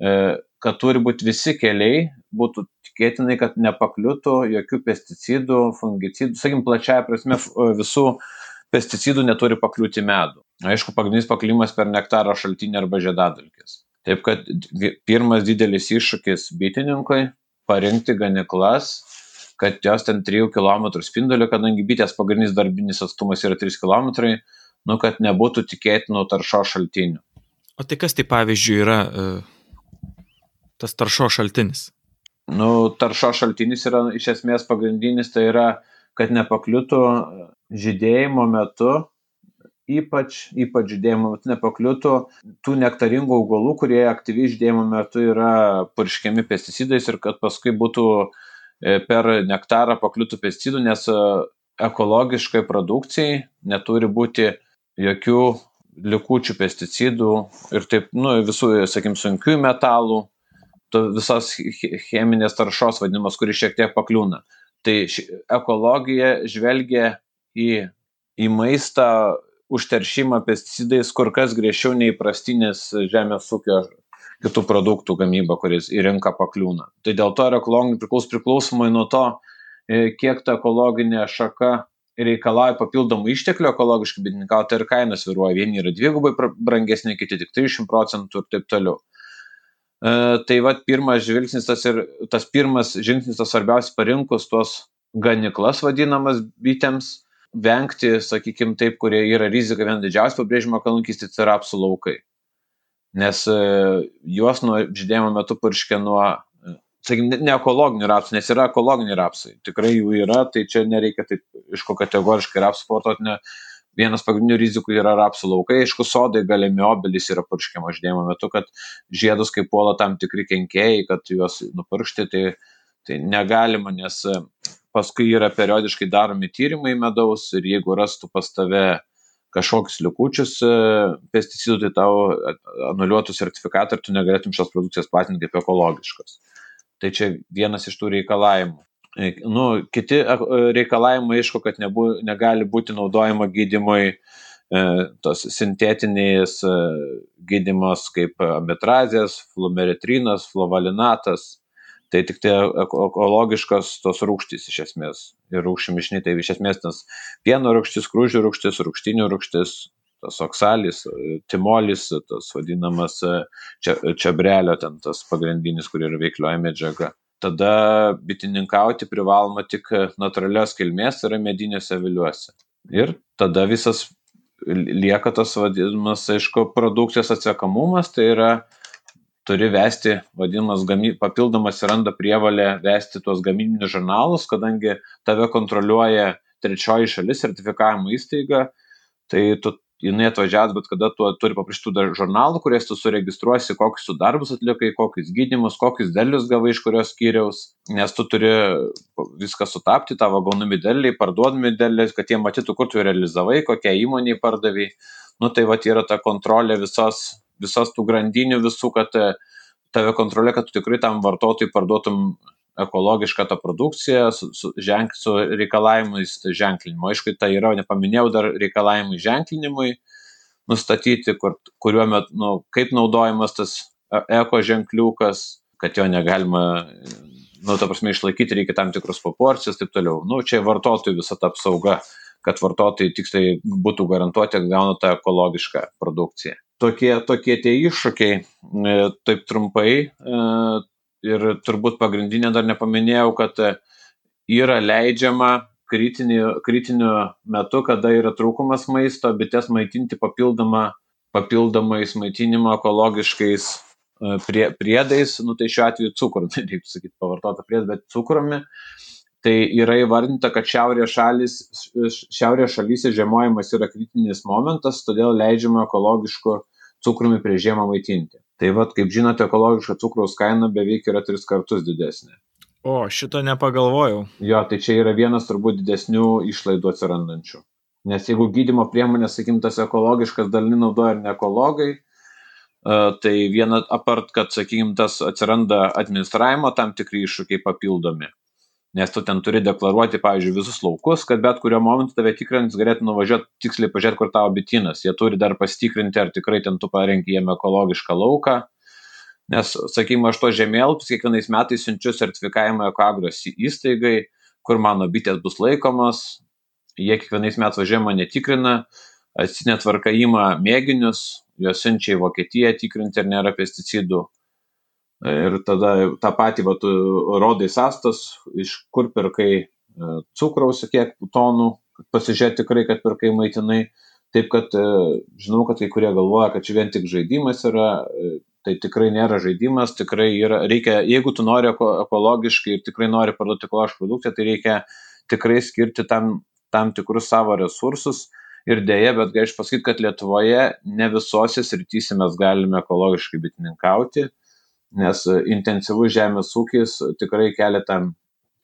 Speaker 2: kad turi būti visi keliai, būtų tikėtinai, kad nepakliūtų jokių pesticidų, fungicidų, sakykime, plačiaja prasme visų pesticidų neturi pakliūti medų. Aišku, pagrindinis paklimas per nektaro šaltinį arba žiedadulkės. Taip kad pirmas didelis iššūkis bitininkui - parinkti ganiklas, kad jos ten 3 km spindulio, kadangi bitės pagrindinis darbinis atstumas yra 3 km, nu, kad nebūtų tikėtinų taršo šaltinių.
Speaker 1: O tai kas tai pavyzdžiui yra uh, tas taršo šaltinis?
Speaker 2: Nu, taršo šaltinis yra iš esmės pagrindinis, tai yra, kad nepakliūtų žydėjimo metu, ypač, ypač žydėjimo metu nepakliūtų tų nektaringų augalų, kurie aktyviai žydėjimo metu yra purškiami pesticidais ir kad paskui būtų e, per nektarą pakliūtų pesticidų, nes e, ekologiškai produkcijai neturi būti jokių likučių pesticidų ir taip, nu, visų, sakykim, sunkių metalų, visos cheminės taršos vadinamos, kuri šiek tiek pakliūna. Tai ekologija žvelgia į, į maistą užteršimą pesticidais kur kas griežčiau nei prastinės žemės ūkio kitų produktų gamyba, kuris į rinką pakliūna. Tai dėl to ir ekologija priklauso priklausomai nuo to, e, kiek ta ekologinė šaka reikalauja papildomų išteklių ekologiškai bitininkauti ir kainos sviruoja. Vieni yra dvigubai brangesni, kiti tik 30 procentų ir taip toliau. E, tai vad pirmas žvilgsnis, tas, ir, tas pirmas žingsnis, tas svarbiausias parinkus tuos ganiklas vadinamas bitėms, vengti, sakykime, taip, kurie yra rizika viena didžiausia pabrėžimo kalnunkystė, tai yra rapsų laukai. Nes e, juos nuo žydėjimo metu purškia nuo sakykime, ne ekologinių rapsų, nes yra ekologiniai rapsai. Tikrai jų yra, tai čia nereikia taip iš ko kategoriškai rapsų sportuoti. Ne. Vienas pagrindinių rizikų yra rapsų laukai, aišku, sodai galimi obelis yra purškiama žydėjimo metu, kad žiedus kaip puola tam tikri kenkėjai, kad juos nupurkšti, tai, tai negalima, nes paskui yra periodiškai daromi tyrimai medaus ir jeigu rastų pas tave kažkokius likučius pesticidų, tai tau anuliuotų sertifikatą ir tu negalėtum šios produkcijos platinti kaip ekologiškos. Tai čia vienas iš tų reikalavimų. Nu, kiti e, reikalavimai, aišku, kad nebu, negali būti naudojama gydimui e, tos sintetinės e, gydimas kaip ametrazės, flumeritrinas, flovalinatas. Tai tik tai ekologiškos tos rūkštys iš esmės. Ir rūkščių mišiniai, tai iš esmės tas pieno rūkštis, krūžių rūkštis, rūkštinių rūkštis, tas oksalis, timolis, tas vadinamas čia, čiabrelio, ten tas pagrindinis, kur yra veiklioja medžiaga. Tada bitininkauti privaloma tik natūralios kilmės, tai yra medinėse viliuose. Ir tada visas lieka tas vadinamas, aišku, produkcijos atsiekamumas, tai yra turi vesti, vadinamas, gamy, papildomas įranda prievalė vesti tuos gamybinius žurnalus, kadangi tave kontroliuoja trečioji šalis, sertifikavimo įstaiga, tai tu jinai atvažiavęs, bet kada tu turi paprašyti tų žurnalų, kuriais tu suregistruosi, kokius tu darbus atlikai, kokius gydimus, kokius derlius gavai iš kurios skyriaus, nes tu turi viską sutapti, tavo gaunami derliai, parduodami derliai, kad jie matytų, kur tu realizavai, kokią įmonį pardavai. Nu tai va yra ta kontrolė visos, visos tų grandinių visų, kad tave kontrolė, kad tu tikrai tam vartotojui parduotum ekologišką tą produkciją su, su, ženk, su reikalavimais ženklinimo. Aišku, tai yra, nepaminėjau dar reikalavimai ženklinimui nustatyti, kur, kuriuo metu, nu, kaip naudojamas tas e, eko ženkliukas, kad jo negalima, nu, ta prasme, išlaikyti reikia tam tikrus proporcijas ir taip toliau. Nu, čia vartotojų visa ta apsauga, kad vartotojai tiksliai būtų garantuoti, kad gauna tą ekologišką produkciją. Tokie, tokie tie iššūkiai, e, taip trumpai, e, ir turbūt pagrindinė dar nepaminėjau, kad e, yra leidžiama kritiniu, kritiniu metu, kada yra trūkumas maisto, bites maitinti papildomą, papildomais maitinimo ekologiškais e, prie, priedais, nu tai šiuo atveju cukrų, tai reiktų sakyti pavartotą priedą, bet cukrumi. Tai yra įvardinta, kad šiaurės, šalis, šiaurės šalyse žiemojimas yra kritinis momentas, todėl leidžiama ekologiško cukrumi prie žiemą maitinti. Tai vad, kaip žinote, ekologiška cukraus kaina beveik yra tris kartus didesnė.
Speaker 1: O, šito nepagalvojau.
Speaker 2: Jo, tai čia yra vienas turbūt didesnių išlaidų atsirandančių. Nes jeigu gydimo priemonės, sakykim, tas ekologiškas dalinai naudoja ir ne ekologai, e, tai viena apart, kad, sakykim, tas atsiranda administravimo tam tikri iššūkiai papildomi nes tu ten turi deklaruoti, pavyzdžiui, visus laukus, kad bet kuriuo momentu tave tikrins, galėtų nuvažiuoti tiksliai pažiūrėti, kur tavo bitinas. Jie turi dar pasitikrinti, ar tikrai ten tu parenki jiem ekologišką lauką. Nes, sakykime, aš to žemėlapius kiekvienais metais siunčiu sertifikavimą ekagros įstaigai, kur mano bitės bus laikomos. Jie kiekvienais metais važiuoja mane tikrina, atsitinė tvarka įma mėginius, juos siunčia į Vokietiją tikrinti, ar nėra pesticidų Ir tada tą patį, va, tu rodai sastas, iš kur pirkai e, cukraus, kiek tonų, pasižiūrėti tikrai, kad pirkai maitinai. Taip, kad e, žinau, kad kai kurie galvoja, kad čia vien tik žaidimas yra, e, tai tikrai nėra žaidimas, tikrai yra, reikia, jeigu tu nori ekologiškai ir tikrai nori parduoti ekologišką produkciją, tai reikia tikrai skirti tam, tam tikrus savo resursus. Ir dėja, bet gaiš pasakyti, kad Lietuvoje ne visose srityse mes galime ekologiškai bitininkauti nes e, intensyvus žemės ūkis tikrai kelia tam,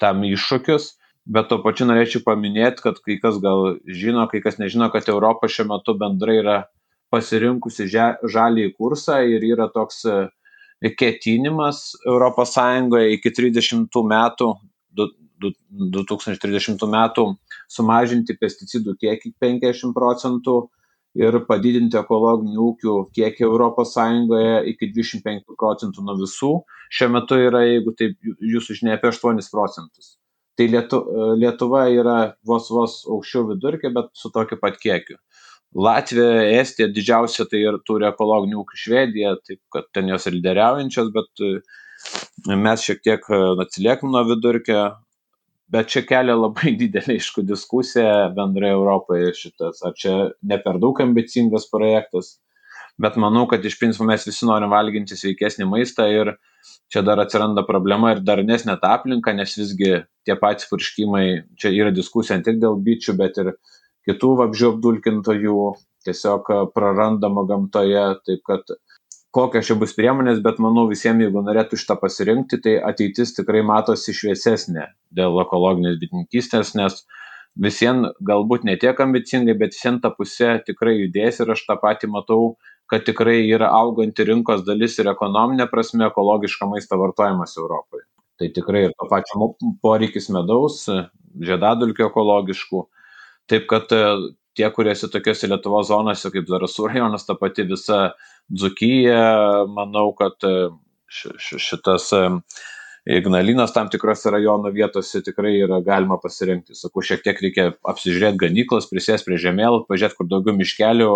Speaker 2: tam iššūkius. Bet to pačiu norėčiau paminėti, kad kai kas gal žino, kai kas nežino, kad Europa šiuo metu bendrai yra pasirinkusi žalį kursą ir yra toks e, ketinimas ES iki 30 metų, 2030 metų sumažinti pesticidų kiekį 50 procentų ir padidinti ekologinių ūkių kiekį Europos Sąjungoje iki 25 procentų nuo visų. Šiuo metu yra, jeigu taip jūsų žinia, apie 8 procentus. Tai Lietu, Lietuva yra vos vos aukščiau vidurkio, bet su tokiu pat kiekiu. Latvija, Estija didžiausia tai ir turi ekologinių ūkių Švedija, taip kad ten jos ir lyderiaujančios, bet e, mes šiek tiek e, atsiliekam nuo vidurkio, bet čia kelia labai didelę aišku diskusiją bendrai Europoje šitas, ar čia ne per daug ambicingas projektas, bet manau, kad iš principo mes visi norim valginti sveikesnį maistą ir čia dar atsiranda problema ir darnesnė ta aplinka, nes visgi tie patys purškimai, čia yra diskusija ne tik dėl bičių, bet ir kitų vabžių apdulkintojų tiesiog prarandama gamtoje, taip kad kokios čia bus priemonės, bet manau visiems, jeigu norėtų šitą pasirinkti, tai ateitis tikrai matosi šviesesnė dėl ekologinės bitininkystės, nes visiems galbūt ne tiek ambicingai, bet visiems ta pusė tikrai judės ir aš tą patį matau, kad tikrai yra auganti rinkos dalis ir ekonominė prasme ekologišką maistą vartojimas Europoje. Tai tikrai ir to pačio poreikis medaus, žiedadulkių ekologiškų. Taip kad tie, kurie esi tokiuose Lietuvos zonose kaip Zarasų rajonas, ta pati visa Dzukyja, manau, kad e, šitas e, Ignalinas tam tikrose rajono vietose tikrai yra galima pasirinkti. Sakau, šiek tiek reikia apsižiūrėti ganyklas, prisės prie žemėlų, pažiūrėti, kur daugiau miškelių,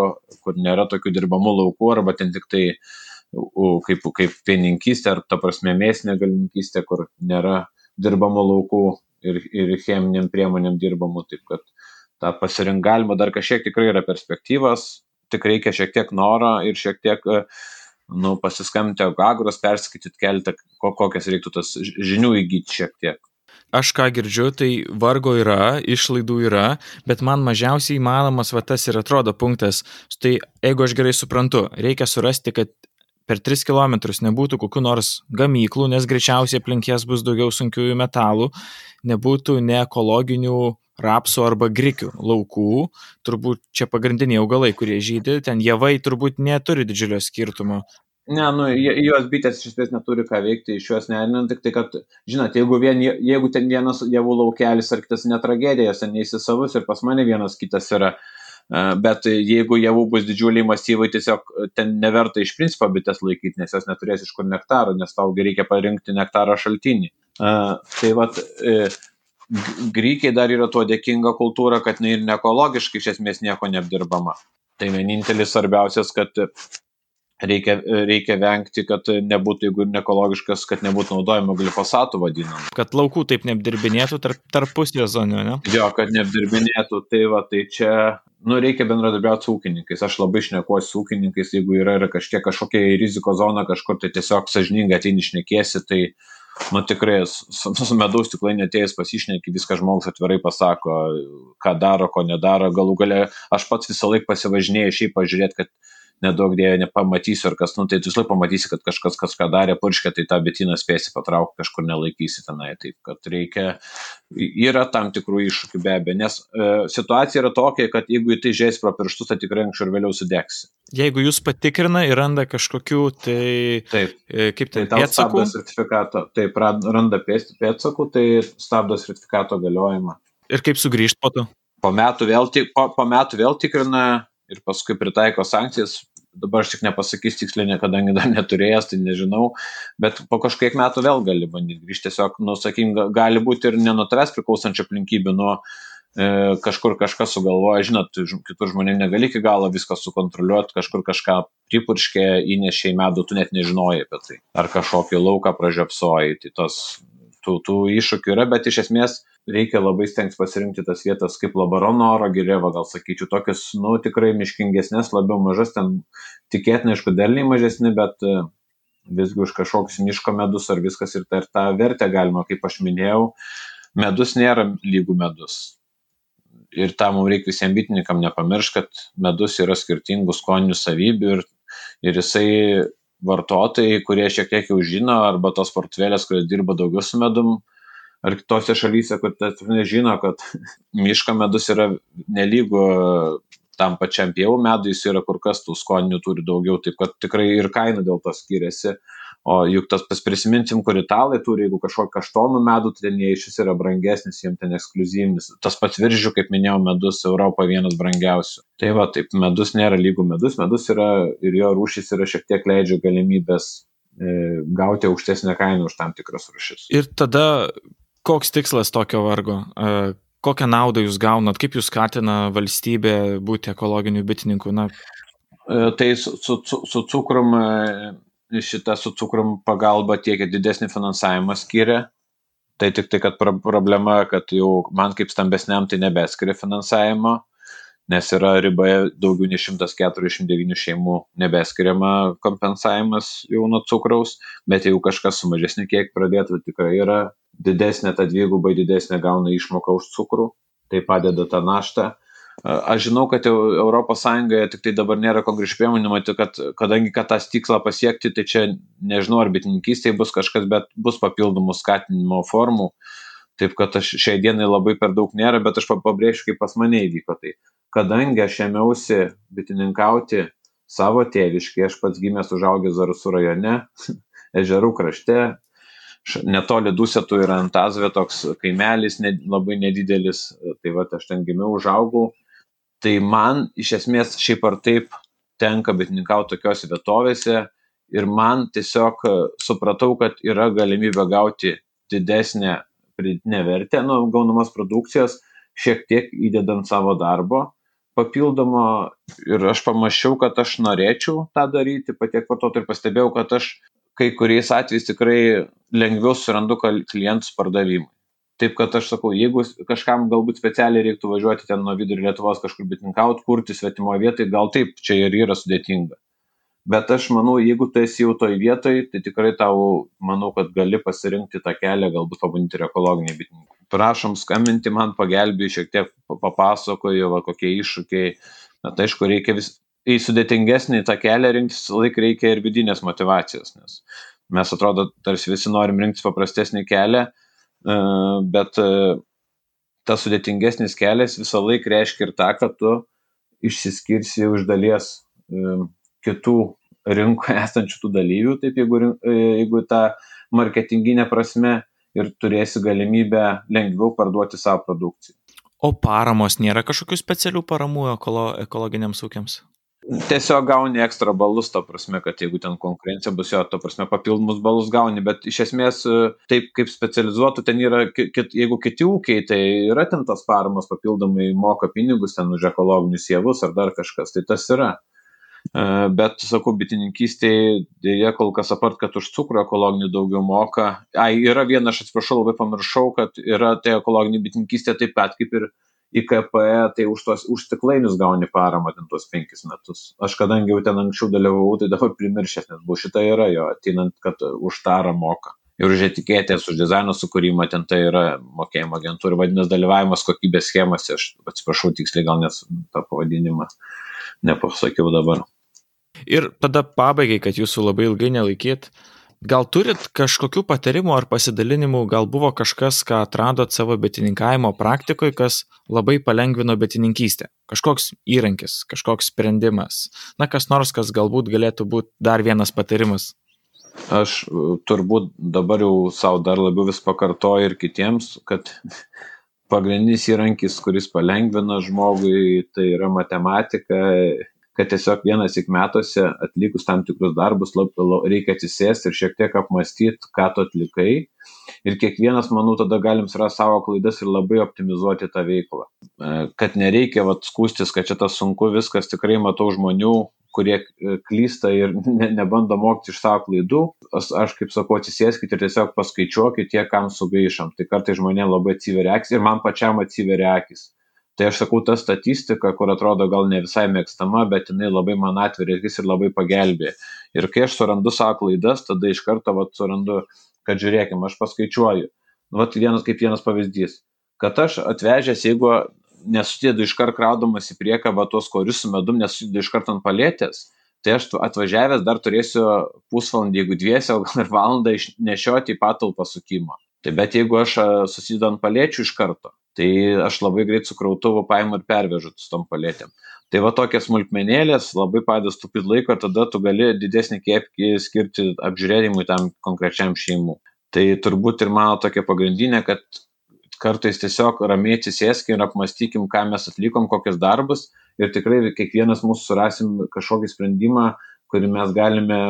Speaker 2: kur nėra tokių dirbamų laukų, arba ten tik tai kaip, kaip pieninkystė, ar ta prasme mėsinė galininkystė, kur nėra dirbamų laukų ir, ir cheminiam priemonėm dirbamų. Taip kad tą pasirinkti galima dar kažkiek tikrai yra perspektyvas, tik reikia šiek tiek noro ir šiek tiek e, nu, pasiskambinti agros, perskaityti keletą, kokias reiktų tas žinių įgyti šiek tiek.
Speaker 1: aš ką girdžiu, tai vargo yra, išlaidų yra, bet man mažiausiai įmanomas va tas ir atrodo punktas. Tai jeigu aš gerai suprantu, reikia surasti, kad per 3 km nebūtų kokiu nors gamyklų, nes greičiausiai aplink jas bus daugiau sunkiųjų metalų, nebūtų neekologinių rapsų arba grikių laukų, turbūt čia pagrindiniai augalai, kurie žydė, ten javai turbūt neturi didžiulio skirtumo.
Speaker 2: Ne, nu, jos bitės iš esmės neturi ką veikti, iš juos nerina, tik tai, kad, žinot, jeigu, vien, jeigu ten vienas javų laukelis ar kitas netragedijos, ten neįsisavus ir pas mane vienas kitas yra, e, bet jeigu javų bus didžiuliai masyvai, tiesiog ten neverta iš principo bitės laikyti, nes jos neturės iš kur nektaro, nes taugi reikia parinkti nektaro šaltinį. Uh, tai vad, Grykiai dar yra tuo dėkinga kultūra, kad jinai ir neekologiškai iš esmės nieko neapdirbama. Tai vienintelis svarbiausias, kad reikia, reikia vengti, kad nebūtų, jeigu nekologiškas, kad nebūtų naudojama glifosatų vadinamų.
Speaker 1: Kad laukų taip neapdirbinėtų tarp, tarp pusėzonių, ne?
Speaker 2: Jo, kad neapdirbinėtų, tai va, tai čia, nu, reikia bendradarbiauti su ūkininkais. Aš labai šnekuosi su ūkininkais, jeigu yra, yra kažkiek kažkokia riziko zona kažkur, tai tiesiog sažiningai ateini šnekėsi, tai nu tikrai su, su medaus stiklainė atėjęs pasišneki, viską žmogus atvirai pasako, ką daro, ko nedaro. Galų gale aš pats visą laiką pasivažinėjau šiaip pažiūrėti, kad nedaug dėja nepamatysiu ar kas, nu tai tu visą pamatysi, kad kažkas kažką darė, purškė, tai tą betiną spėsi patraukti, kažkur nelaikysi tenai. Taip, kad reikia, yra tam tikrų iššūkių be abejo, nes e, situacija yra tokia, kad jeigu į tai žiais pro pirštus, tai tikrai anksčiau ir vėliau sudegsi.
Speaker 1: Jeigu jūs patikrina ir randa kažkokikių, tai
Speaker 2: taip,
Speaker 1: e, kaip tai,
Speaker 2: tai stabdo sertifikato, taip, randa pėdsakų, tai stabdo sertifikato galiojimą.
Speaker 1: Ir kaip sugrįžti po to?
Speaker 2: Po metų vėl, po, po metų vėl tikrina ir paskui pritaiko sankcijas, dabar aš tik nepasakysiu tiksliai, kadangi dar neturėjęs, tai nežinau, bet po kažkiek metų vėl gali bandyti grįžti. Tiesiog, nu, sakykim, gali būti ir ne nuo tavęs priklausančių aplinkybių, nuo e, kažkur kažkas sugalvoja, žinot, kitur žmonėm negali iki galo viską sukontroliuoti, kažkur kažką pripurškė, įnešė į medų, tu net nežinojai apie tai. Ar kažkokį lauką pražiopsojai, tai tos tų, tų iššūkių yra, bet iš esmės reikia labai stengtis pasirinkti tas vietas kaip Labarono oro gilėva, gal sakyčiau, tokias, nu, tikrai miškingesnės, labiau mažas, ten tikėtina, aišku, derliai mažesni, bet e, visgi už kažkoks miško medus ar viskas ir tą, ir tą vertę galima, kaip aš minėjau, medus nėra lygų medus. Ir tą mums reikia visiems bitininkam nepamiršti, kad medus yra skirtingų skoninių savybių ir, ir jisai vartotojai, kurie šiek tiek jau žino, arba tos portvelės, kurie dirba daugiau su medum, ar kitose šalyse, kur tas nežino, kad miško medus yra nelygu tam pačiam pievų medui, jis yra kur kas tų skoninių turi daugiau, taip kad tikrai ir kaina dėl to skiriasi. O juk tas prisiminsim, kur italai turi, jeigu kažkokį kaštonų medų, tai ten jie iš vis yra brangesnis, jiems ten ekskluzyvinis. Tas pats viržių, kaip minėjau, medus Europoje vienas brangiausių. Tai va, taip, medus nėra lygų medus, medus yra ir jo rūšys yra šiek tiek leidžia galimybės e, gauti aukštesnę kainą už tam tikras rūšis.
Speaker 1: Ir tada koks tikslas tokio vargo? Kokią naudą jūs gaunat, kaip jūs skatina valstybė būti ekologiniu bitininku? Na,
Speaker 2: e, tai su, su, su cukrum e, šitą su cukrum pagalba tiekia didesnį finansavimą skiria. Tai tik tai, kad problema, kad jau man kaip stambesniam tai nebeskiria finansavimo, nes yra riboje daugiau nei 149 šeimų nebeskiriama kompensavimas jau nuo cukraus, bet jeigu kažkas su mažesniu kiek pradėtų, tai tikrai yra didesnė, ta dvigubai didesnė gauna išmoka už cukrų, tai padeda tą naštą. Aš žinau, kad Sąjungoje tik tai dabar nėra konkrečių priemonių, matau, kad kadangi kad tą tikslą pasiekti, tai čia nežinau, ar bitininkystėje bus kažkas, bet bus papildomų skatinimo formų. Taip kad aš šiai dienai labai per daug nėra, bet aš pabrėšiu, kaip pas mane įvyko. Tai kadangi aš ėmiausi bitininkauti savo tėviškai, aš pats gimęs užaugęs Zarusų rajone, ežerų krašte, netoli Dusetų yra Antazvė toks kaimelis, ne, labai nedidelis, tai va aš ten gimiau, užaugau. Tai man iš esmės šiaip ar taip tenka bitininkauti tokiose vietovėse ir man tiesiog e, supratau, kad yra galimybė gauti didesnę pridėtinę vertę nuo gaunamos produkcijos, šiek tiek įdedant savo darbo papildomo ir aš pamačiau, kad aš norėčiau tą daryti, patiek vartotojų ir pastebėjau, kad aš kai kuriais atvejais tikrai lengviau surandu klientus pardavimui. Taip kad aš sakau, jeigu kažkam galbūt specialiai reiktų važiuoti ten nuo vidurio Lietuvos kažkur bitinkaut, kurti svetimoje vietoje, gal taip, čia ir yra sudėtinga. Bet aš manau, jeigu tu esi jau toj vietoj, tai tikrai tau, manau, kad gali pasirinkti tą kelią, galbūt pabandyti ir ekologinį bitininką. Prašom skambinti man, pagelbėjau, šiek tiek papasakoju, va, kokie iššūkiai. Na, tai aišku, reikia vis, į sudėtingesnį tą kelią rinktis, laik reikia ir vidinės motivacijos, nes mes atrodo, tarsi visi norim rinktis paprastesnį kelią, e, bet e, tas sudėtingesnis kelias visą laiką reiškia ir tą, kad tu išsiskirsi už dalies e, kitų rinkoje esančių tų dalyvių, taip jeigu, jeigu tą marketinginę prasme ir turėsi galimybę lengviau parduoti savo produkciją.
Speaker 1: O paramos nėra kažkokių specialių paramų ekolo, ekologiniams ūkiams?
Speaker 2: Tiesiog gauni ekstra balus, to prasme, kad jeigu ten konkurencija bus jo, to prasme, papildomus balus gauni, bet iš esmės taip kaip specializuotų, ten yra, kit, jeigu kiti ūkiai, tai yra ten tas paramos papildomai moka pinigus ten už ekologinius javus ar dar kažkas, tai tas yra. E, bet, sakau, bitininkystėje dėja kol kas apart, kad už cukrų ekologinį daugiau moka. Ai, yra viena, aš atsiprašau, labai pamiršau, kad yra tai ekologinė bitininkystė taip pat kaip ir į KPE, tai už, tos, už stiklainius gauni paramą ten tuos penkis metus. Aš kadangi jau ten anksčiau dalyvavau, tai dabar primiršęs, nes buvo šitą yra jo, atinant, kad už tarą moka. Ir už etiketės, už dizaino sukūrimą ten tai yra mokėjimo agentūra, vadinasi dalyvavimas kokybės schemose, aš atsiprašau tiksliai gal nes tą pavadinimą nepasakiau dabar.
Speaker 1: Ir tada pabaigai, kad jūsų labai ilgai nelaikyt, Gal turit kažkokių patarimų ar pasidalinimų, gal buvo kažkas, ką atradot savo bitininkavimo praktikoje, kas labai palengvino bitininkystę? Kažkoks įrankis, kažkoks sprendimas. Na, kas nors, kas galbūt galėtų būti dar vienas patarimas.
Speaker 2: Aš e, turbūt dabar jau savo dar labiau vis pakartoju ir kitiems, kad pagrindinis įrankis, kuris palengvina žmogui, tai yra matematika kad tiesiog vienas tik metuose atlikus tam tikrus darbus reikia atsisėsti ir šiek tiek apmastyti, ką tu atlikai. Ir kiekvienas, manau, tada galim surasti savo klaidas ir labai optimizuoti tą veiklą. E, kad nereikia vat, skūstis, kad čia tas sunku, viskas tikrai matau žmonių, kurie e, klysta ir ne, nebando mokyti iš savo klaidų. Aš, aš kaip sakau, atsisėskite ir tiesiog paskaičiuokite tie, kam sugaišam. Tai kartai žmonėms labai atsiveria akis ir man pačiam atsiveria akis tai aš sakau ta statistika kur atrodo gal ne visai mėgstama bet jinai labai man atveria akis ir labai pagelbėja ir kai aš surandu savo klaidas tada iš karto vat surandu kad žiūrėkim aš paskaičiuoju. Vat vienas kaip vienas pavyzdys. Kad aš atvežęs jeigu nesudedu iškart kraudamas į priekabą tuos korius su medum nesudedu iškart ant palėtės tai aš atvažiavęs dar turėsiu pusvalandį jeigu dviese o gal ir valandą išnešioti į patalpą sukimą. Tai bet jeigu aš susidedu ant palėčių iš karto tai aš labai greit su krautuvu paimu ir pervežu su tom paletėm. Tai va tokias smulkmenėlės labai padeda stupid laiko tada tu gali didesnį kiekį skirti apžiūrėjimui tam konkrečiam šeimų. Tai turbūt ir mano tokia pagrindinė, kad kartais tiesiog ramiai atsisėskim ir apmastykim, ką mes atlikom, kokius darbus ir tikrai kiekvienas mūsų surasim kažkokį sprendimą, kurį mes galime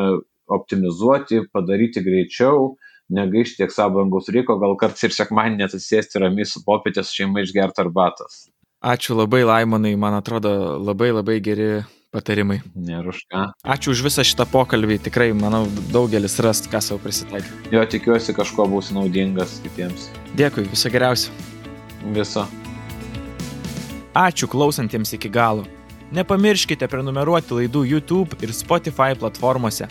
Speaker 2: optimizuoti, padaryti greičiau negaišti tiek savo brangaus laiko, gal kartais ir sekmadienį atsisėsti ramiai su popietės šeima išgerti arbatos.
Speaker 1: Ačiū labai, Laimonai, man atrodo labai labai geri patarimai.
Speaker 2: Nėra už ką.
Speaker 1: Ačiū už visą šitą pokalbį, tikrai, manau, daugelis rast, ką savo prisitaikė.
Speaker 2: Jo, tikiuosi kažko būsi naudingas kitiems.
Speaker 1: Dėkui, viso geriausio.
Speaker 2: Viso.
Speaker 1: Ačiū klausantiems iki galo. Nepamirškite prenumeruoti laidų YouTube ir Spotify platformose.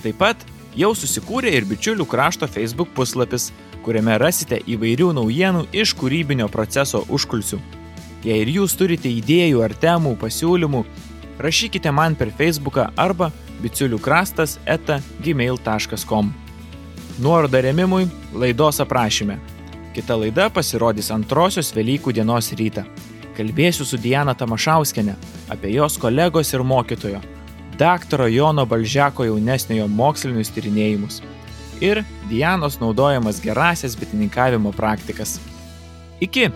Speaker 1: Taip pat Jau susikūrė ir bičiulių krašto Facebook puslapis, kuriame rasite įvairių naujienų iš kūrybinio proceso užkulsių. Jei ir jūs turite idėjų ar temų, pasiūlymų, rašykite man per Facebooką arba bičiulių krastas eta gmail.com. Nuoroda remimui laidos aprašyme. Kita laida pasirodys antrosios Velykų dienos rytą. Kalbėsiu su Diana Tamašauskenė apie jos kolegos ir mokytojo daktaro Jono Balžeko jaunesniojo mokslinius tyrinėjimus ir Dianos naudojamas gerasias bitininkavimo praktikas. Iki!